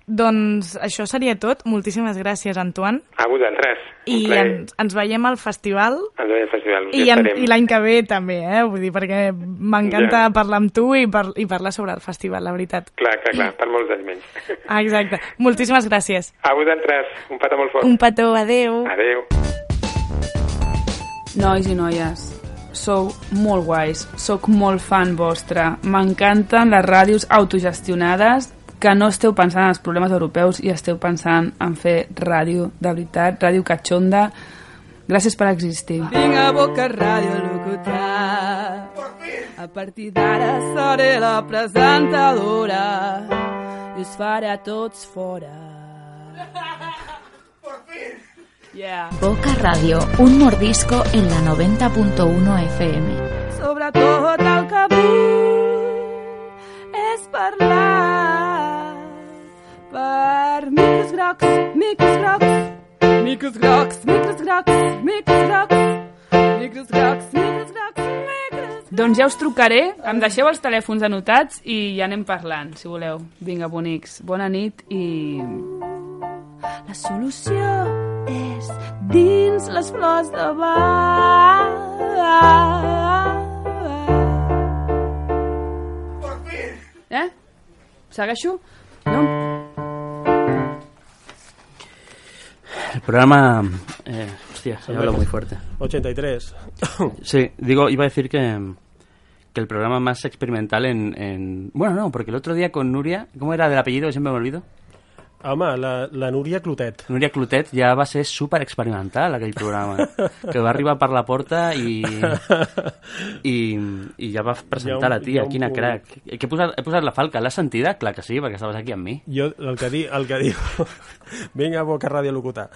Doncs això seria tot. Moltíssimes gràcies, Antoine. A vosaltres. I ens, ens veiem al festival. Ens veiem al festival. I, en, i l'any que ve també, eh? Vull dir, perquè m'encanta ja. parlar amb tu i, par i parlar sobre el festival, la veritat. Clar, clar, clar, per molts anys menys. Ah, [laughs] exacte. Moltíssimes gràcies. A vosaltres. Un petó molt fort. Un petó, adeu. Adeu. Nois i noies, sou molt guais, sóc molt fan vostre, m'encanten les ràdios autogestionades que no esteu pensant en els problemes europeus i esteu pensant en fer ràdio de veritat, ràdio catxonda. Gràcies per existir. Vinc a Boca Ràdio locutar. A partir d'ara seré la presentadora i us faré a tots fora. Yeah. Boca Radio, un mordisco en la 90.1 FM. Sobretot el que vull és parlar per micros grocs, micros grocs, micros grocs, micros grocs, micros grocs, micros grocs, micros grocs, micros Doncs ja us trucaré, em deixeu els telèfons anotats i ja anem parlant, si voleu. Vinga, bonics, bona nit i... La solució és dins les flors de bar. Eh? Segueixo? No? El programa... Eh, hostia, se habla muy fuerte. 83. Sí, digo, iba a decir que, que el programa más experimental en, en... Bueno, no, porque el otro día con Nuria... ¿Cómo era del apellido? Siempre me olvido. Home, la, la Núria Clotet. Núria Clotet ja va ser super experimental, aquell programa. [laughs] que va arribar per la porta i, i, i ja va presentar ja un, la tia, ja quina punt. crac. Que he posat, he posat la falca, l'has sentida? Clar que sí, perquè estaves aquí amb mi. Jo, el que, di, el que diu... [laughs] Vinga, Boca Ràdio Locutar.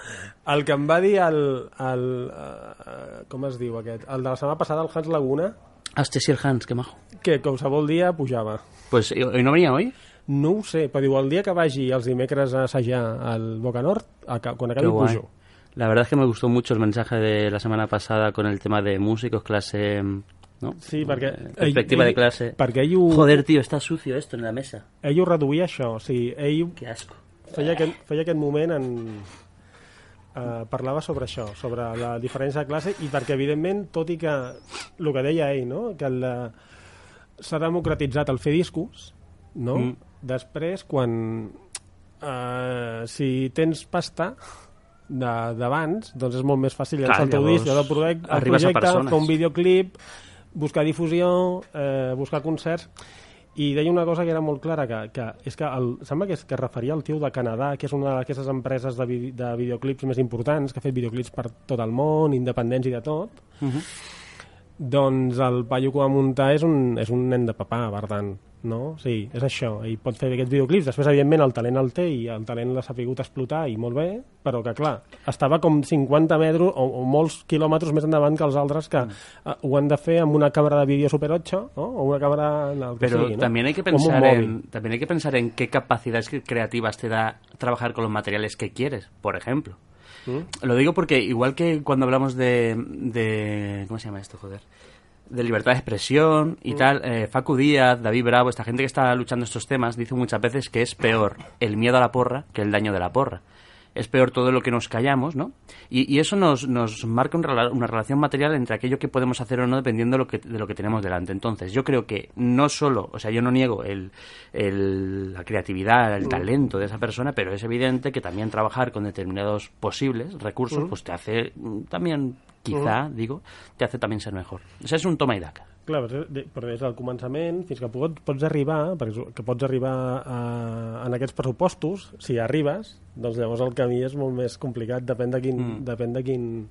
El que em va dir el... el uh, com es diu aquest? El de la setmana passada, el Hans Laguna... Hòstia, sí, el Hans, que majo. Que qualsevol dia pujava. Pues, ¿y no venía hoy? No ho sé, però diu, el dia que vagi els dimecres a assajar al Boca Nord, quan acabi pujo. La verdad es que me gustó mucho el mensaje de la semana pasada con el tema de músicos, clase... ¿no? Sí, perquè... Perspectiva ell, de clase. Perquè ell ho... Joder, tío, está sucio esto en la mesa. Ell ho reduïa això, o sigui, ell... Que asco. Feia aquest, feia aquest moment en... Uh, parlava sobre això, sobre la diferència de classe i perquè evidentment, tot i que el que deia ell, no? que s'ha democratitzat el fer discos no? Mm Després, quan... Uh, si tens pasta d'abans, doncs és molt més fàcil llançar el teu disc, el projecte, el projecte fer un videoclip, buscar difusió, eh, buscar concerts. I deia una cosa que era molt clara que, que és que el, sembla que, és, que es referia al tio de Canadà que és una d'aquestes empreses de, vi, de videoclips més importants que ha fet videoclips per tot el món independents i de tot. Uh -huh. doncs el paio que va muntar és un, és un nen de papà per tant no? Sí, és això, i pot fer aquests videoclips. Després, evidentment, el talent el té i el talent l'ha sapigut explotar i molt bé, però que, clar, estava com 50 metres o, o molts quilòmetres més endavant que els altres que mm. ho han de fer amb una càmera de vídeo Super 8, ¿no? O una càmera en el que Pero sigui, ¿no? también hay que amb pensar en también hay que pensar en qué capacidades creativas te da trabajar con los materiales que quieres, por ejemplo. ¿Mm? Lo digo porque igual que cuando hablamos de, de ¿cómo se llama esto, joder? De libertad de expresión y Mm. tal, eh, Facu Díaz, David Bravo, esta gente que está luchando estos temas, dice muchas veces que es peor el miedo a la porra que el daño de la porra. Es peor todo lo que nos callamos, ¿no? Y, y eso nos, nos marca un una relación material entre aquello que podemos hacer o no dependiendo de lo que, de lo que tenemos delante. Entonces, yo creo que no solo, o sea, yo no niego el, el- la creatividad, el Mm. talento de esa persona, pero es evidente que también trabajar con determinados posibles recursos, Mm. pues te hace mm, también, quizá, digo, te hace también ser mejor. O sea, es un toma y daca. Clar, però de- però des del començament fins que pots, pots arribar, perquè que pots arribar a, en aquests pressupostos, si arribes, doncs llavors el camí és molt més complicat, depèn de quin, Mm. depèn de quin,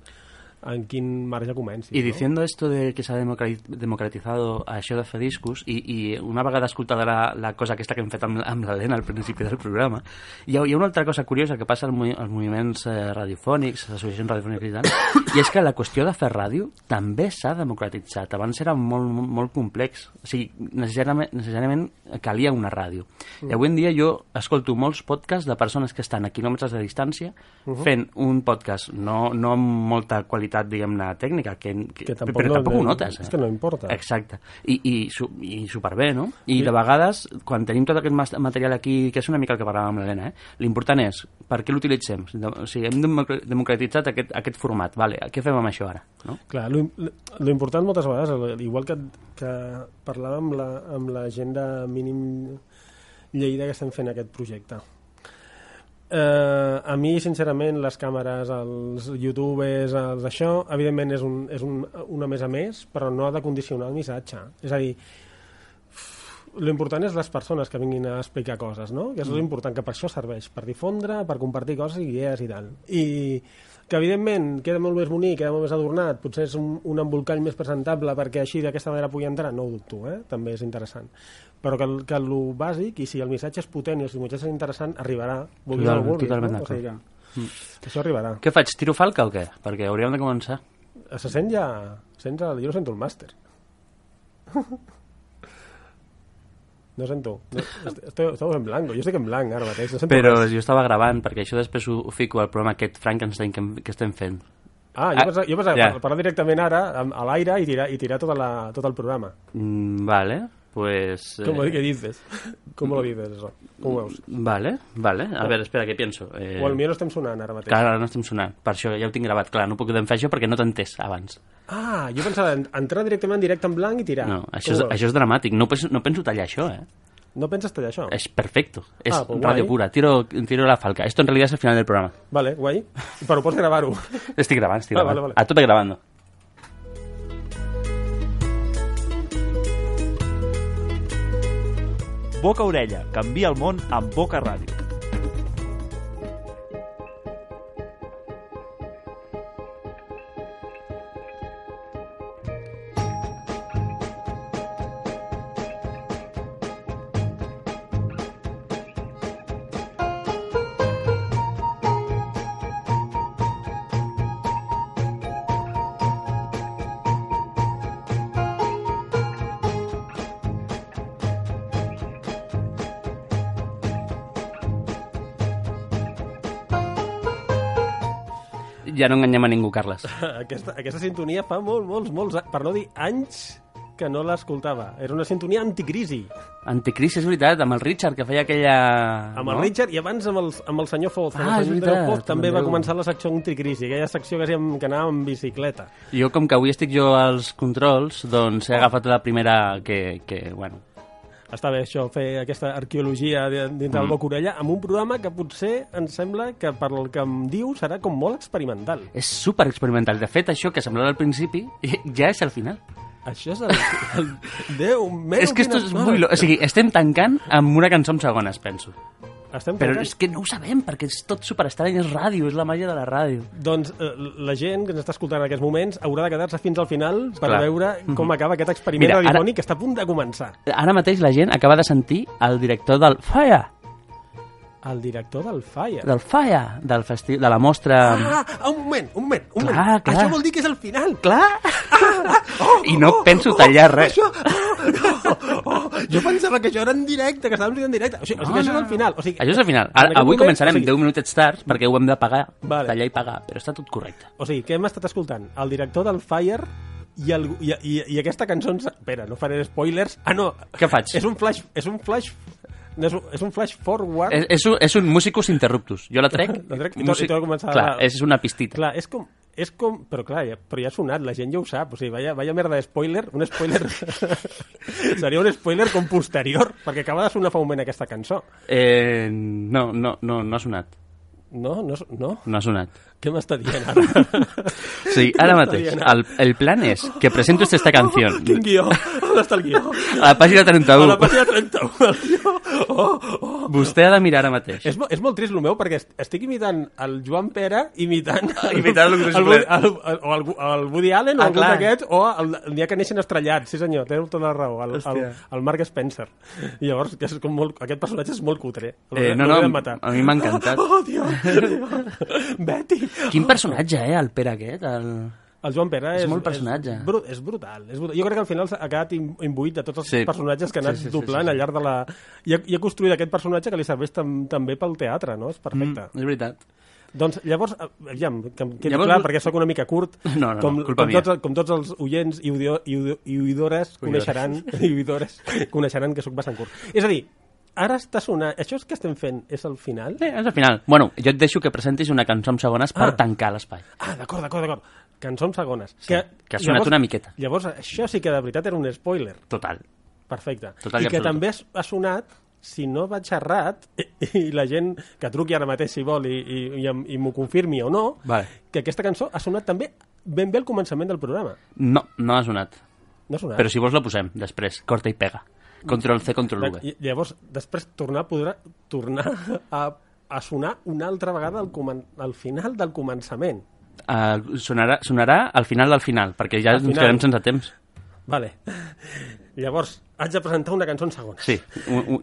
en quin marge comencis. Y no? diciendo esto de que se ha democra- democratizado a això de fer discos i, i una vegada escoltada la, la cosa aquesta que hem fet amb, amb l'Helena al principi del programa hi ha, hi ha una altra cosa curiosa que passa als, movi als moviments eh, radiofònics, les associacions radiofòniques i tal, i és que la qüestió de fer ràdio també s'ha democratitzat. Abans era molt, molt, molt complex. O sigui, necessàriament, necessàriament calia una ràdio. Mm. I avui en dia jo escolto molts podcasts de persones que estan a quilòmetres de distància Mhm. fent un podcast no, no amb molta qualitat, diguem-ne, tècnica, que, que, Que tampoc però no- tampoc ho no- notes. és que no importa. Exacte. I, i, su, i superbé, no? I Sí. de vegades, quan tenim tot aquest material aquí, que és una mica el que parlàvem amb l'Helena, eh? l'important és per què l'utilitzem. O sigui, hem democ- democratitzat aquest, aquest format. Vale, què fem amb això ara? No? Clar, lo, lo important moltes vegades, igual que, que parlàvem amb la, amb la gent de mínim Lleida que estem fent aquest projecte. Eh, a mi, sincerament, les càmeres, els youtubers, els això, evidentment és, un, és un, una més a més, però no ha de condicionar el missatge. És a dir, l'important és les persones que vinguin a explicar coses, no? Que és Mm. l'important, que per això serveix, per difondre, per compartir coses i idees i tal. I que, evidentment, queda molt més bonic, queda molt més adornat, potser és un, un embolcall més presentable perquè així d'aquesta manera pugui entrar, no ho dubto, eh? també és interessant. Però que, el- que el bàsic, i si el missatge és potent i el missatge és interessant, arribarà. vulguis Total- vulguis, totalment no? O sigui que Mm. això arribarà. Què faig? Tiro falca o què? Perquè hauríem de començar. Se sent ja... Sents el... Jo no sento el màster. [laughs] No sento. No, est- esteu, esteu en blanco. Jo estic en blanc ara mateix. No sento Però res. jo estava gravant, perquè això després ho, ho fico al programa aquest Frankenstein que, que estem fent. Ah, jo pensava, jo pensava ja. parlar directament ara a l'aire i tirar, i tirar tota la, tot el programa. Mm, vale, pues... eh, ¿Cómo que dices? [laughs] ¿Cómo lo dices eso? Com ho veus? Vale, vale. A Oh. veure, espera, què penso? Eh... O millor no estem sonant ara mateix. Clar, ara no estem sonant. Per això ja ho tinc gravat. Clar, no puc fer això perquè no t'he entès abans. Ah, jo pensava en- entrar directament en directe en blanc i tirar. No, això és, això és dramàtic. No penso, no penso tallar això, eh? No penses tallar això? És perfecto. És Ah, pues radio guai. pura. Tiro, tiro la falca. Esto en realidad es el final del programa. Vale, guai. Però pots gravar-ho. Estic gravant, estic Ah, gravant. vale, vale. A tope grabando. Boca Orella, canvia el món amb Boca Ràdio. Ja no enganyem a ningú, Carles. [laughs] aquesta, aquesta sintonia fa molt, molts, molts, per no dir anys, que no l'escoltava. Era una sintonia anticrisi. Anticrisi, és veritat, amb el Richard, que feia aquella... Amb el Richard i abans amb el, amb el senyor Foz. Ah, el és senyor veritat, Andreu Foz també amb va començar la secció anticrisi, aquella secció que, hacíem, que anàvem en bicicleta. Jo, com que avui estic jo als controls, doncs he agafat la primera que, que bueno... Està bé això, fer aquesta arqueologia dintre del Mm. Boca Orella amb un programa que potser em sembla que per el que em diu serà com molt experimental. És super experimental. De fet, això que semblava al principi [laughs] ja és al final. Això és el... el [laughs] Déu meu, és que esto és muy... Lo... O sigui, estem tancant amb una cançó en segones, penso. Estem Però tancant. és que no ho sabem, perquè és tot superestrany, és ràdio, és la màgia de la ràdio. Doncs eh, la gent que ens està escoltant en aquests moments haurà de quedar-se fins al final per Clar. veure com Mhm. acaba aquest experiment Mira, ara- radiofònic que està a punt de començar. Ara mateix la gent acaba de sentir el director del Fire, El director del Fire. del Fire, del festi de la mostra... Ah, un moment, un moment, un Clar, moment. clar. Això vol dir que és el final. Clar. [laughs] I no penso tallar res. Això... Oh, jo pensava que això era en directe, que estàvem en directe. O sigui, o sigui que això és el final. O sigui, Això és el final. Ara, avui moment, començarem o sigui, 10 minutets tard perquè ho hem de pagar, Vale. tallar i pagar, però està tot correcte. O sigui, què hem estat escoltant? El director del Fire i, el, i, i, i aquesta cançó... Ens... Espera, no faré spoilers. Ah, no. Què faig? És un flash... És un flash... És un, és un flash forward. És, és, un, és un musicus interruptus. Jo la trec. [laughs] La trec i tot- i tot ha començat Clar, a- és una pistita. Clar, és com... És com... Però clar, ja, però ja ha sonat, la gent ja ho sap. O sigui, vaya, vaya merda de spoiler. Un spoiler... [laughs] [laughs] Seria un spoiler com posterior, perquè acaba de sonar fa un moment aquesta cançó. Eh, no, no, no, no ha sonat. No, no, no. No ha sonat. Què m'està dient ara? [laughs] Sí, ara mateix. El, el plan és que presento esta canción Quin guió? On està el guió? a la pàgina 31. A la pàgina 31. El guió. Oh, oh. Vostè ha de mirar ara mateix. És, és molt trist el meu perquè est- estic imitant el Joan Pere imitant [laughs] Imitant el Lucas el, Blair. el, el, o el, el Woody Allen o Ah, algun clar. d'aquests o el, el dia que neixen estrellats sí senyor, té tota la raó el, el, el Mark Spencer i llavors que és com molt, aquest personatge és molt cutre Eh, El- no, no, a mi m'ha encantat. [laughs] oh Dios. [laughs] Betty Quin personatge, eh, el Pere aquest? El... el Joan Pere És és, molt personatge. És, bru és brutal, és brutal. Jo crec que al final ha quedat im- imbuït de tots els Sí. personatges que ha anat Sí, sí, sí, doblant sí, sí. al llarg de la... I ha, I ha construït aquest personatge que li serveix tam també pel teatre, no? És perfecte. Mm, és veritat. Doncs llavors, eh, aviam, que em quedi Llavors- clar, perquè sóc una mica curt, [laughs] No, no, no, com, culpa com, mia. tots, com tots els oients i, odio, i, odio, i oïdores coneixeran, [laughs] i oïdores coneixeran que sóc bastant curt. És a dir, ara està sonant... Això és que estem fent és el final? Sí, és al final. Bueno, jo et deixo que presentis una cançó en segones per Ah. tancar l'espai. Ah, d'acord, d'acord, d'acord. Cançons segones. Sí, que ha sonat una miqueta. Llavors, això sí que de veritat era un spoiler. Total. Perfecte. Total i I que també ha- sonat, si no vaig errat, i, i la gent que truqui ara mateix si vol i, i, i, i m'ho confirmi o no, Vale. que aquesta cançó ha sonat també ben bé al començament del programa. No, no ha sonat. No ha sonat. Però si vols la posem, després. Corta i pega. Control C, control V. Llavors, després tornar podrà tornar a, a sonar una altra vegada al, comen al final del començament. Uh, sonarà, sonarà al final del final, perquè ja Al ens final. quedem sense temps. Vale. Llavors, haig de presentar una cançó en segones. Sí.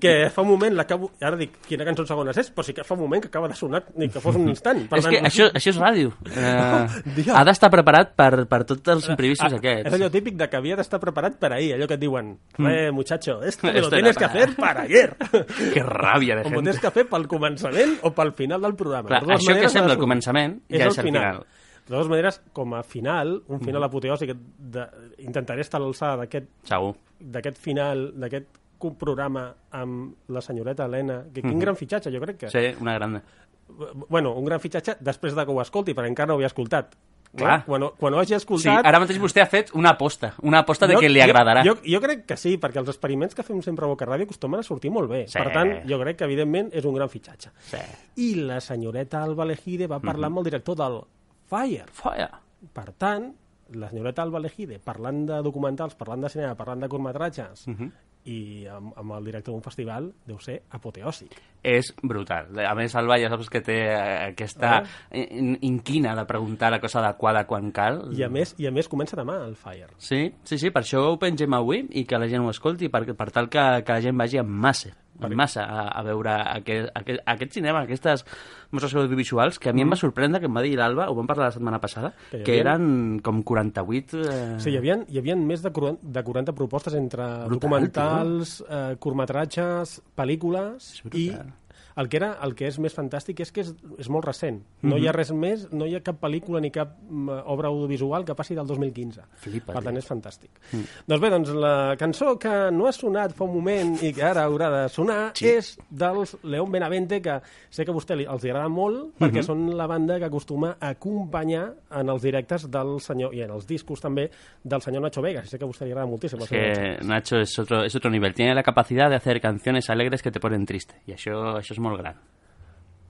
Que fa un moment l'acabo... Ara dic quina cançó en segones és, però sí que fa un moment que acaba de sonar, ni que fos un [laughs] instant. és que això, això és ràdio. [laughs] Dios. ha d'estar preparat per, per tots els imprevistos Ah, aquests. És allò típic de que havia d'estar preparat per ahir, allò que et diuen, eh, muchacho, esto me lo [laughs] tienes que hacer para ayer. Que ràbia de gent. tens que fer pel començament o pel final del programa. Clar, això que sembla el començament ja és el final. De totes maneres, com a final, un final apoteòsic, de, intentaré estar a l'alçada d'aquest Segur. D'aquest final, d'aquest programa amb la senyoreta Helena, que quin Mhm. gran fitxatge, jo crec que... Sí, una grande. Bueno, un gran fitxatge després de que ho escolti, perquè encara no ho havia escoltat. Clar. No? Quan, ho- quan ho hagi Sí, escoltat... ara mateix vostè ha fet una aposta. Una aposta de que li agradarà. Jo, jo, jo crec que sí, perquè els experiments que fem sempre a Boca Ràdio acostumen a sortir molt bé. Sí. Per tant, jo crec que, evidentment, és un gran fitxatge. Sí. I la senyoreta Alba Lejide va parlar Mhm. amb el director del Fire. Fire. Per tant, la senyoreta Alba Lejide, parlant de documentals, parlant de cinema, parlant de curtmetratges, Mhm. i amb, amb el director d'un festival, deu ser apoteòsic. És brutal. A més, Alba ja saps que té eh, aquesta in- inquina de preguntar la cosa adequada quan cal. I a més, i a més comença demà el Fire. Sí, sí, sí, per això ho pengem avui i que la gent ho escolti, per, per tal que, que la gent vagi en massa, en massa a, a veure aquest, aquest, aquest cinema, aquestes mostres audiovisuals, que a mi em va sorprendre, que em va dir l'Alba, ho vam parlar la setmana passada, Que hi que havia- eren com 48... Eh... Sí, hi havia, hi havia més de 40, de 40 propostes entre documentals, eh, curtmetratges, pel·lícules i el que, era, el que és més fantàstic és que és, és molt recent. No hi ha Mhm. res més, no hi ha cap pel·lícula ni cap mm, obra audiovisual que passi del 2015. Flipa, per tant, és fantàstic. Mm. Doncs bé, doncs la cançó que no ha sonat fa un moment i que ara haurà de sonar Sí. és dels León Benavente, que sé que a vostè li, els agrada molt, perquè Mhm. són la banda que acostuma a acompanyar en els directes del senyor, i en els discos també, del senyor Nacho Vegas. Sé que a vostè li agrada moltíssim. Es que Nacho es otro, es otro nivel. Tiene la capacidad de hacer canciones alegres que te ponen triste. Y eso, eso es muy gran.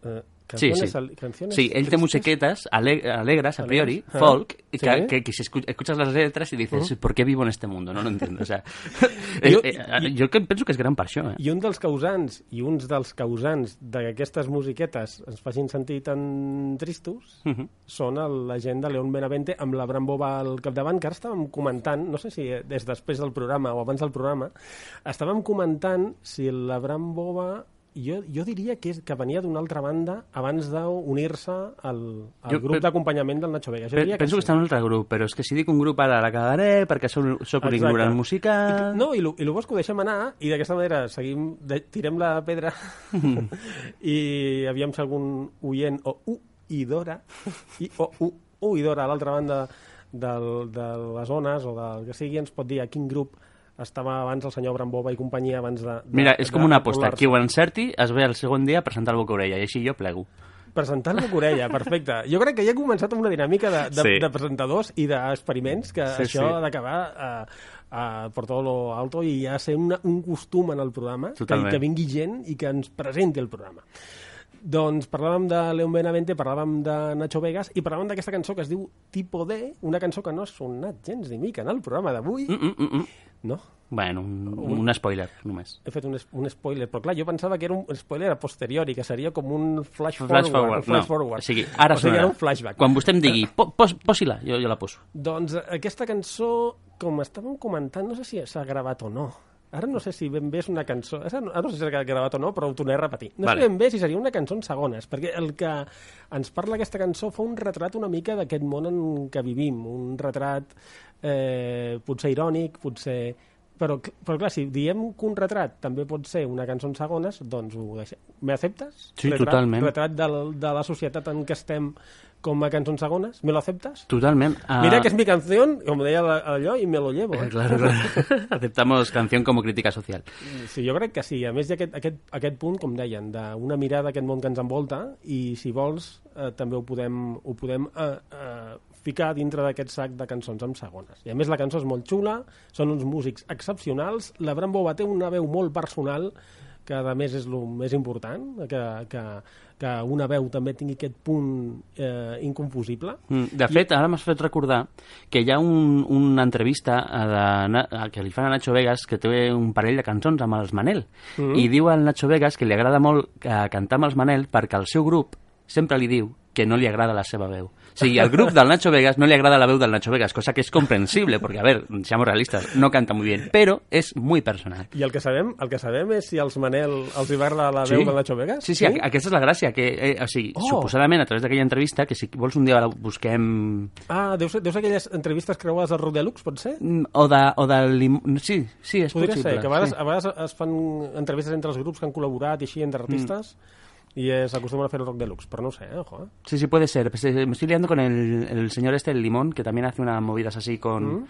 Eh, Sí, sí. Canciones al- canciones Sí, él té musiquetes ale- alegres, a priori, Alegres. Ah. folk, Sí. que, que- que si escu- escuchas las letras y dices, Mm. ¿por qué vivo en este mundo? No lo entiendo. O sea, [laughs] Jo- eh, eh, jo que penso que és gran per això, eh? I un dels causants i uns dels causants de que aquestes musiquetes ens facin sentir tan tristos Mhm. són el, la gent de León Benavente amb la Brambova al capdavant, que ara estàvem comentant, no sé si des després del programa o abans del programa, estàvem comentant si la Brambova jo, jo diria que, és, que venia d'una altra banda abans d'unir-se al, al Jo grup d'acompanyament del Nacho Vega. Jo diria penso que sí. està en un altre grup, però és que si dic un grup ara la cagaré perquè soc, soc un ignorant musical... I, no, i lo, i lo bo és que ho deixem anar i d'aquesta manera seguim, de, tirem la pedra [laughs] i aviam si algun oient o oïdora i, o u, oïdora a l'altra banda del, de les ones o del que sigui ens pot dir a quin grup estava abans el senyor Brambova i companyia abans de... de Mira, és com de una aposta. Qui ho encerti es ve el segon dia a presentar el boca orella i així jo plego. Presentant la Corella, perfecte. Jo crec que ja he començat amb una dinàmica de, de, Sí. de presentadors i d'experiments que Sí, això sí. ha d'acabar a, a por todo lo alto i ja ser una, un costum en el programa que, Totalment. que vingui gent i que ens presenti el programa. Doncs parlàvem de León Benavente, parlàvem de Nacho Vegas i parlàvem d'aquesta cançó que es diu Tipo D, una cançó que no ha sonat gens ni mica en el programa d'avui. Mm, mm, mm, mm. No? Bueno, un, un spoiler, només. He fet un, un spoiler, però clar, jo pensava que era un spoiler a posteriori, que seria com un flash, Flash forward. forward, un flash no. forward. O sigui, ara o sigui, sonarà. era un flashback. Quan vostè em digui, po, pos, posi-la, jo, jo la poso. Doncs eh, aquesta cançó, com estàvem comentant, no sé si s'ha gravat o no. Ara no sé si ben bé és una cançó... Ara no, ara no sé si s'ha gravat o no, però ho tornaré a repetir. No Vale. sé ben bé si seria una cançó en segones, perquè el que ens parla aquesta cançó fa un retrat una mica d'aquest món en què vivim, un retrat eh, potser irònic, potser... Però, però clar, si diem que un retrat també pot ser una cançó en segones, doncs ho deixem. Me acceptes? Sí, retrat, totalment. Retrat del, de la societat en què estem com a cançons segones? Me lo aceptes? Totalment. Ah, Mira que es mi canción, como deia allò, i me lo llevo. Eh? Eh, claro, claro. [laughs] Aceptamos canción como crítica social. Sí, jo crec que sí. A més, hi ha aquest, aquest, aquest punt, com deien, d'una mirada a aquest món que ens envolta i, si vols, eh, també ho podem, ho podem eh, eh, ficar dintre d'aquest sac de cançons amb segones. I a més la cançó és molt xula, són uns músics excepcionals, la Brambova té una veu molt personal, que a més és el més important, que, que, que una veu també tingui aquest punt eh, inconfusible. Mm, De fet, ara m'has fet recordar que hi ha un, una entrevista a de, a, que li fan a Nacho Vegas que té un parell de cançons amb els Manel Mhm. i diu al Nacho Vegas que li agrada molt eh, cantar amb els Manel perquè el seu grup sempre li diu que no li agrada la seva veu. O sigui, al grup del Nacho Vegas no li agrada la veu del Nacho Vegas, cosa que es comprensible, porque, a ver, seamos realistas, no canta muy bien, pero es muy personal. I el que sabem, el que sabem és si als Manel els hi va agradar la Sí. veu del Nacho Vegas? Sí, sí, sí? aquesta és la gràcia, que, eh, o sigui, Oh. suposadament, a través d'aquella entrevista, que si vols un dia la busquem Ah, deu ser, deu ser aquelles entrevistes creuades al Rock Deluxe, pot ser? Mm, O de, o de lim... Sí, sí, és Podria possible. ser, que a vegades, sí. a vegades es fan entrevistes entre els grups que han col·laborat i així, entre artistes, i es acostumen a fer el Rock Deluxe, però no sé, eh, ojo, eh? Sí, sí, puede ser. Pues, eh, Me estoy liando con el, el señor este, el Limón, que también hace unas movidas así con, Mm.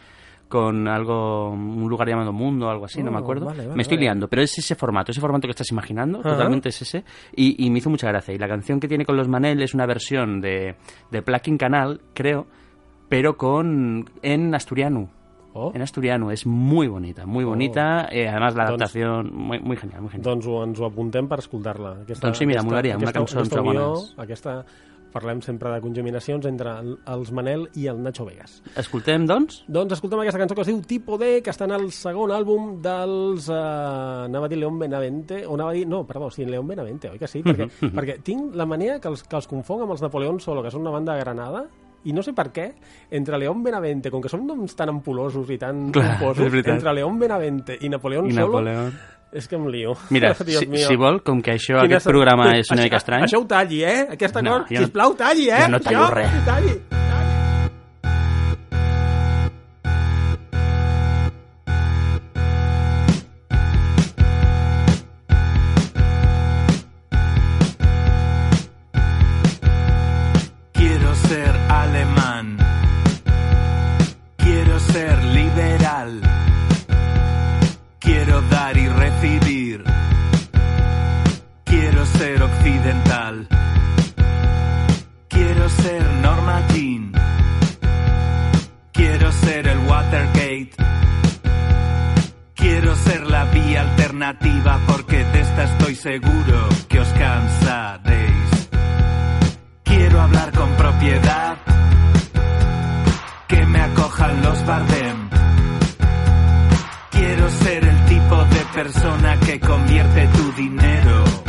con algo, un lugar llamado Mundo algo así, no me Oh, acuerdo. vale, vale, me estoy vale. liando, pero es ese formato, ese formato que estás imaginando, Ajá. totalmente es ese. Y, y me hizo mucha gracia. Y la canción que tiene con los Manel es una versión de, de Plucking Canal, creo, pero con en asturiano. Oh. En asturiano, es muy bonita, muy bonita. eh, además, la Doncs- adaptación, muy, muy genial, muy genial. Doncs ho, ens ho apuntem per escoltar-la. Doncs sí, mira, molaria, una cançó en aquesta unió, segones. Aquesta, parlem sempre de congeminacions entre el- els Manel i el Nacho Vegas. Escoltem, doncs? Doncs escoltem aquesta cançó que es diu Tipo D, que està en el segon àlbum dels... Uh, anava a dir León Benavente, o anava a dir... No, perdó, sí, León Benavente, oi que sí? Perquè, [laughs] perquè tinc la mania que els, que els confong amb els Napoleón Solo, que són una banda de Granada, i no sé per què, entre León Benavente, com que són noms tan ampulosos i tan Clar, pomposos, entre León Benavente i Napoleón I Solo, Napoleón. és que em lio. [laughs] Mira, si, si vol, com que això, Quina aquest programa és una mica estrany... Això ho talli, eh? Aquesta No, no, jo sisplau, talli, eh? jo no tallo Això, res. Talli. Quiero porque de esta estoy seguro que os cansaréis. Quiero hablar con propiedad. Que me acojan los Bardem. Quiero ser el tipo de persona que convierte tu dinero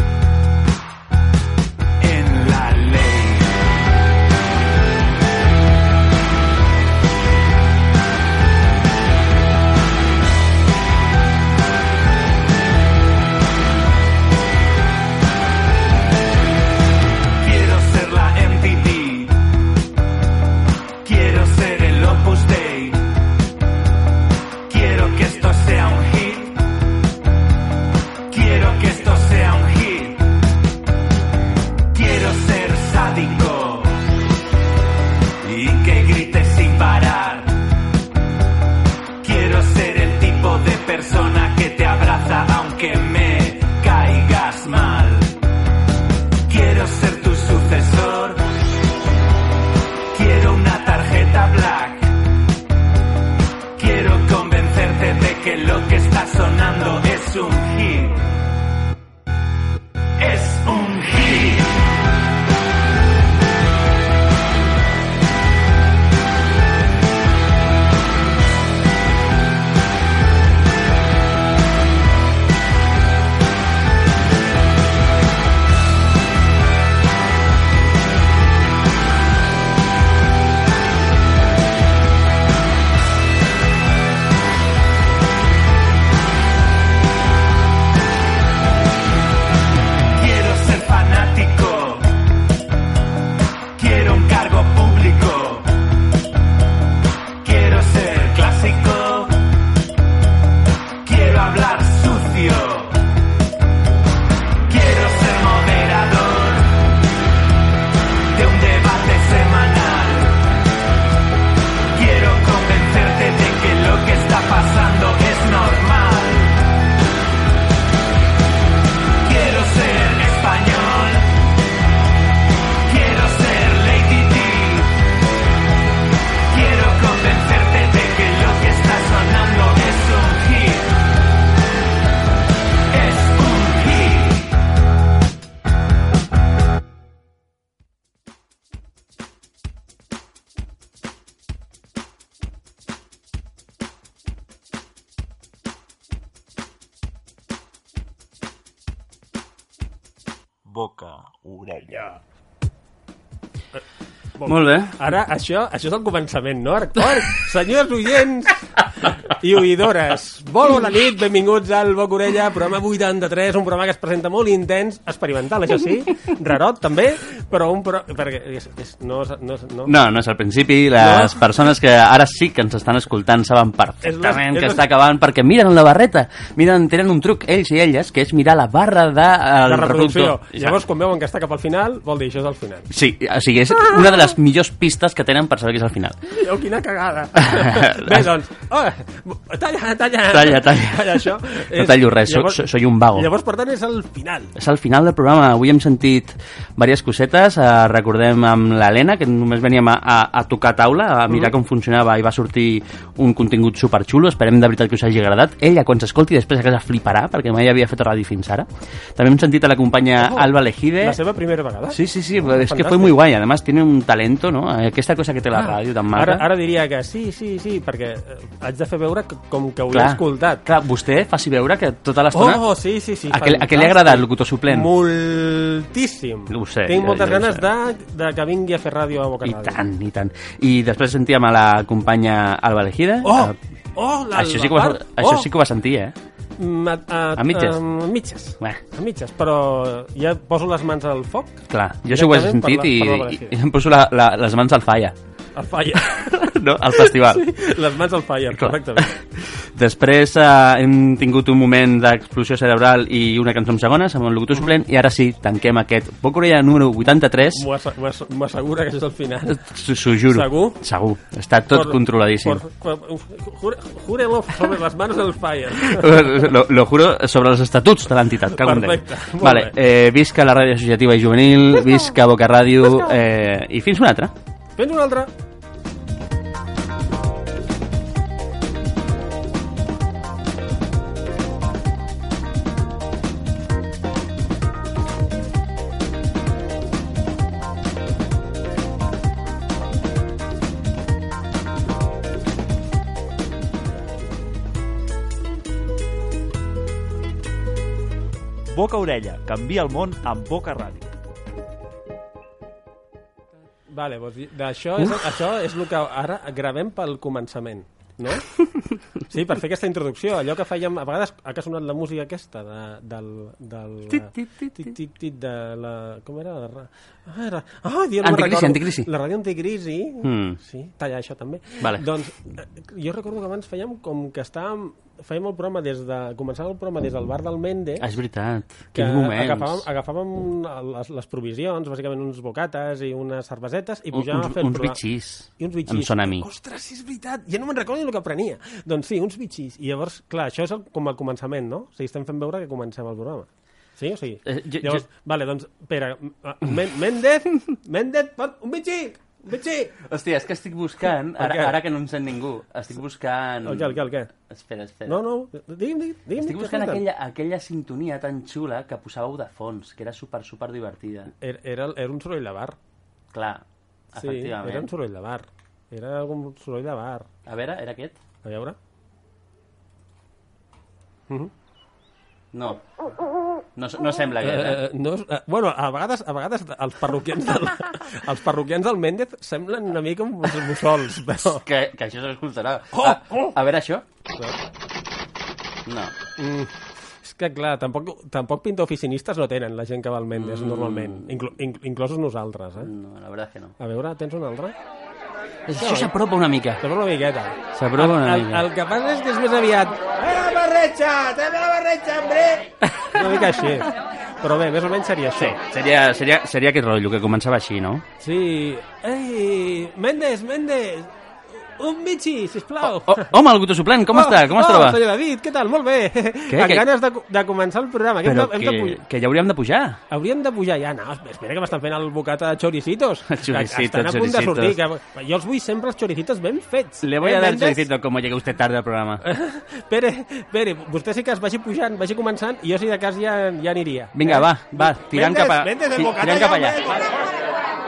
Ara, això, això és el començament, no, Arcor? Senyors oients [laughs] i oïdores, molt bona nit, benvinguts al Boc Orella, programa 83, un programa que es presenta molt intens, experimental, això sí, [laughs] rarot també, però un pro... perquè és, és, no, és- no, és- no, No, no és al principi. Les No? persones que ara sí que ens estan escoltant saben perfectament És la- que és la- està acabant perquè miren la barreta, miren, tenen un truc, ells i elles, que és mirar la barra de, el de reproducció. reproductor. Llavors, quan veuen que està cap al final, vol dir, això és el final. Sí, o sigui, és una de les millors pistes que tenen per saber que és al final. Mireu quina cagada. [laughs] Bé, doncs, oh, talla, talla. Talla, talla. [laughs] talla això. No tallo res, so- soy un vago. Llavors, per tant, és el final. És al final del programa. Avui hem sentit diverses cosetes. Eh, recordem amb l'Helena, que només veníem a, a, a tocar taula, a mirar Mhm. com funcionava i va sortir un contingut superxulo. Esperem de veritat que us hagi agradat. Ella, quan s'escolti, després a casa fliparà, perquè mai havia fet ràdio fins ara. També hem sentit a la companya Ojo, Alba Lejide. La seva primera vegada. Sí, sí, sí, es que Fantàstic. fue muy guay. Además, tiene un talento, ¿no? Aquesta cosa que té la Ah, ràdio tan maca. Ara, ara diria que sí, sí, sí, perquè eh, haig de fer veure que, com que ho he Clar, escoltat. Clar, vostè faci veure que tota l'estona... Oh, sí, sí, sí. A què, a què li ha agradat el locutor suplent? Moltíssim. Ho sé. Tinc moltes jo ho ganes de, de que vingui a fer ràdio a Boca I Ràdio. tant, i tant. I després sentíem a la companya Alba Lejida. Oh! Eh, Oh, això, sí que va, això Oh! sí que ho va sentir, eh? Mm, A, a, A mitges? A, mitges. Bé. A mitges, però ja poso les mans al foc. Clar, jo això ho he sentit la- i, i, i em poso la, la, les mans al falla. Al fire. [laughs] No? Al festival. Sí, les mans al fire, Clar. correctament. [laughs] Després eh, hem tingut un moment d'explosió cerebral i una cançó en segones amb el locutor suplent i ara sí, tanquem aquest Boca Orella número 83 M'ho assegura que això és el final. S'ho s'ho juro. Segur? Segur. Està tot Por- controladíssim. por- por- jure- Júrelo sobre las manos del fire. [laughs] lo, lo juro sobre els estatuts de l'entitat. Perfecte, Vale, eh, visca la ràdio associativa i juvenil, visca Boca Ràdio, eh, i fins una altra. Fins una altra! Boca Orella, canvia el món amb Boca Ràdio. Vale, doncs d'això és, això és el que ara gravem pel començament, no? [laughs] Sí, per fer aquesta introducció, allò que fèiem... A vegades ha que sonat la música aquesta de, del... del Tit, tit, tit, tit, tit, tit, de la... Com era? Ah, era... Ah, no me'n Anticrisi, anticrisi. La ràdio anticrisi. Mm. Sí, talla això també. Vale. Doncs eh, jo recordo que abans fèiem com que estàvem... Fèiem el programa des de... Començàvem el programa des del bar del Mendes. Ah, és veritat. que Quins moments. agafàvem, agafàvem les, les provisions, bàsicament uns bocates i unes cervesetes, i Un- pujàvem uns- a fer el uns programa. bitxís. I uns bitxís. Em sona a mi. Ostres, sí, és veritat. Ja no me'n recordo ni el que prenia. Doncs sí, uns bitxís. I llavors, clar, això és el, com el començament, no? O sigui, estem fent veure que comencem el programa. Sí o sigui? Eh, jo- llavors, jo- vale, doncs, espera, uh, Méndez, Méndez, un bitxí, un bitxí. Hòstia, és que estic buscant, ara, ara que no em sent ningú, estic buscant... El què, el què, el què? Espera, espera. No, no, digui'm, digui'm. digui'm Estic buscant aquella, aquella sintonia tan xula que posàveu de fons, que era super, super divertida. Era, era, era un soroll de bar. Clar, Sí, efectivament. era un soroll de bar. Era algun soroll de bar. A veure, era aquest? A veure. Mhm. No. No, no sembla aquest, eh? Eh, no, eh, bueno, a vegades, a vegades els parroquians del, [laughs] els parroquians del Méndez semblen una mica uns mussols, però... Que, que això s'escoltarà. Oh, a, oh! a veure això. No. Mm, és que, clar, tampoc, tampoc pinta oficinistes no tenen la gent que va al Mendes, Mm. normalment, inclo, inc, inclosos nosaltres, eh? No, la veritat que no. A veure, tens un altre? Això s'apropa una mica. S'apropa una miqueta. S'apropa una el, mica. el, el que passa és que és més aviat... Eh, la barretxa! També la barretxa, hombre! Una mica així. Però bé, més o menys seria això. Sí, seria, seria, seria aquest rotllo, que començava així, no? Sí. Ei, Mendes, Mendes! Un bitxi, sisplau. Oh, home, el Guto Suplent, com està? Com es oh, troba? senyor David, què tal? Molt bé. Què? Amb Que- ganes de, de començar el programa. Que Però hem de, hem de que, pujar. que ja hauríem de pujar. Hauríem de pujar ja. No, espera que m'estan fent el bocata de choricitos. Choricitos, [laughs] Estan a punt de sortir. Que... Jo els vull sempre els choricitos ben fets. Le voy Eh, a dar Méndez? choricito como llegue usted tarde al programa. [laughs] Pere, Pere, vostè sí que es vagi pujant, vagi començant, i jo si de cas ja, ja aniria. Vinga, va, va, tirant cap a, Méndez, el ti- bocata tirant ja, cap allà. hombre.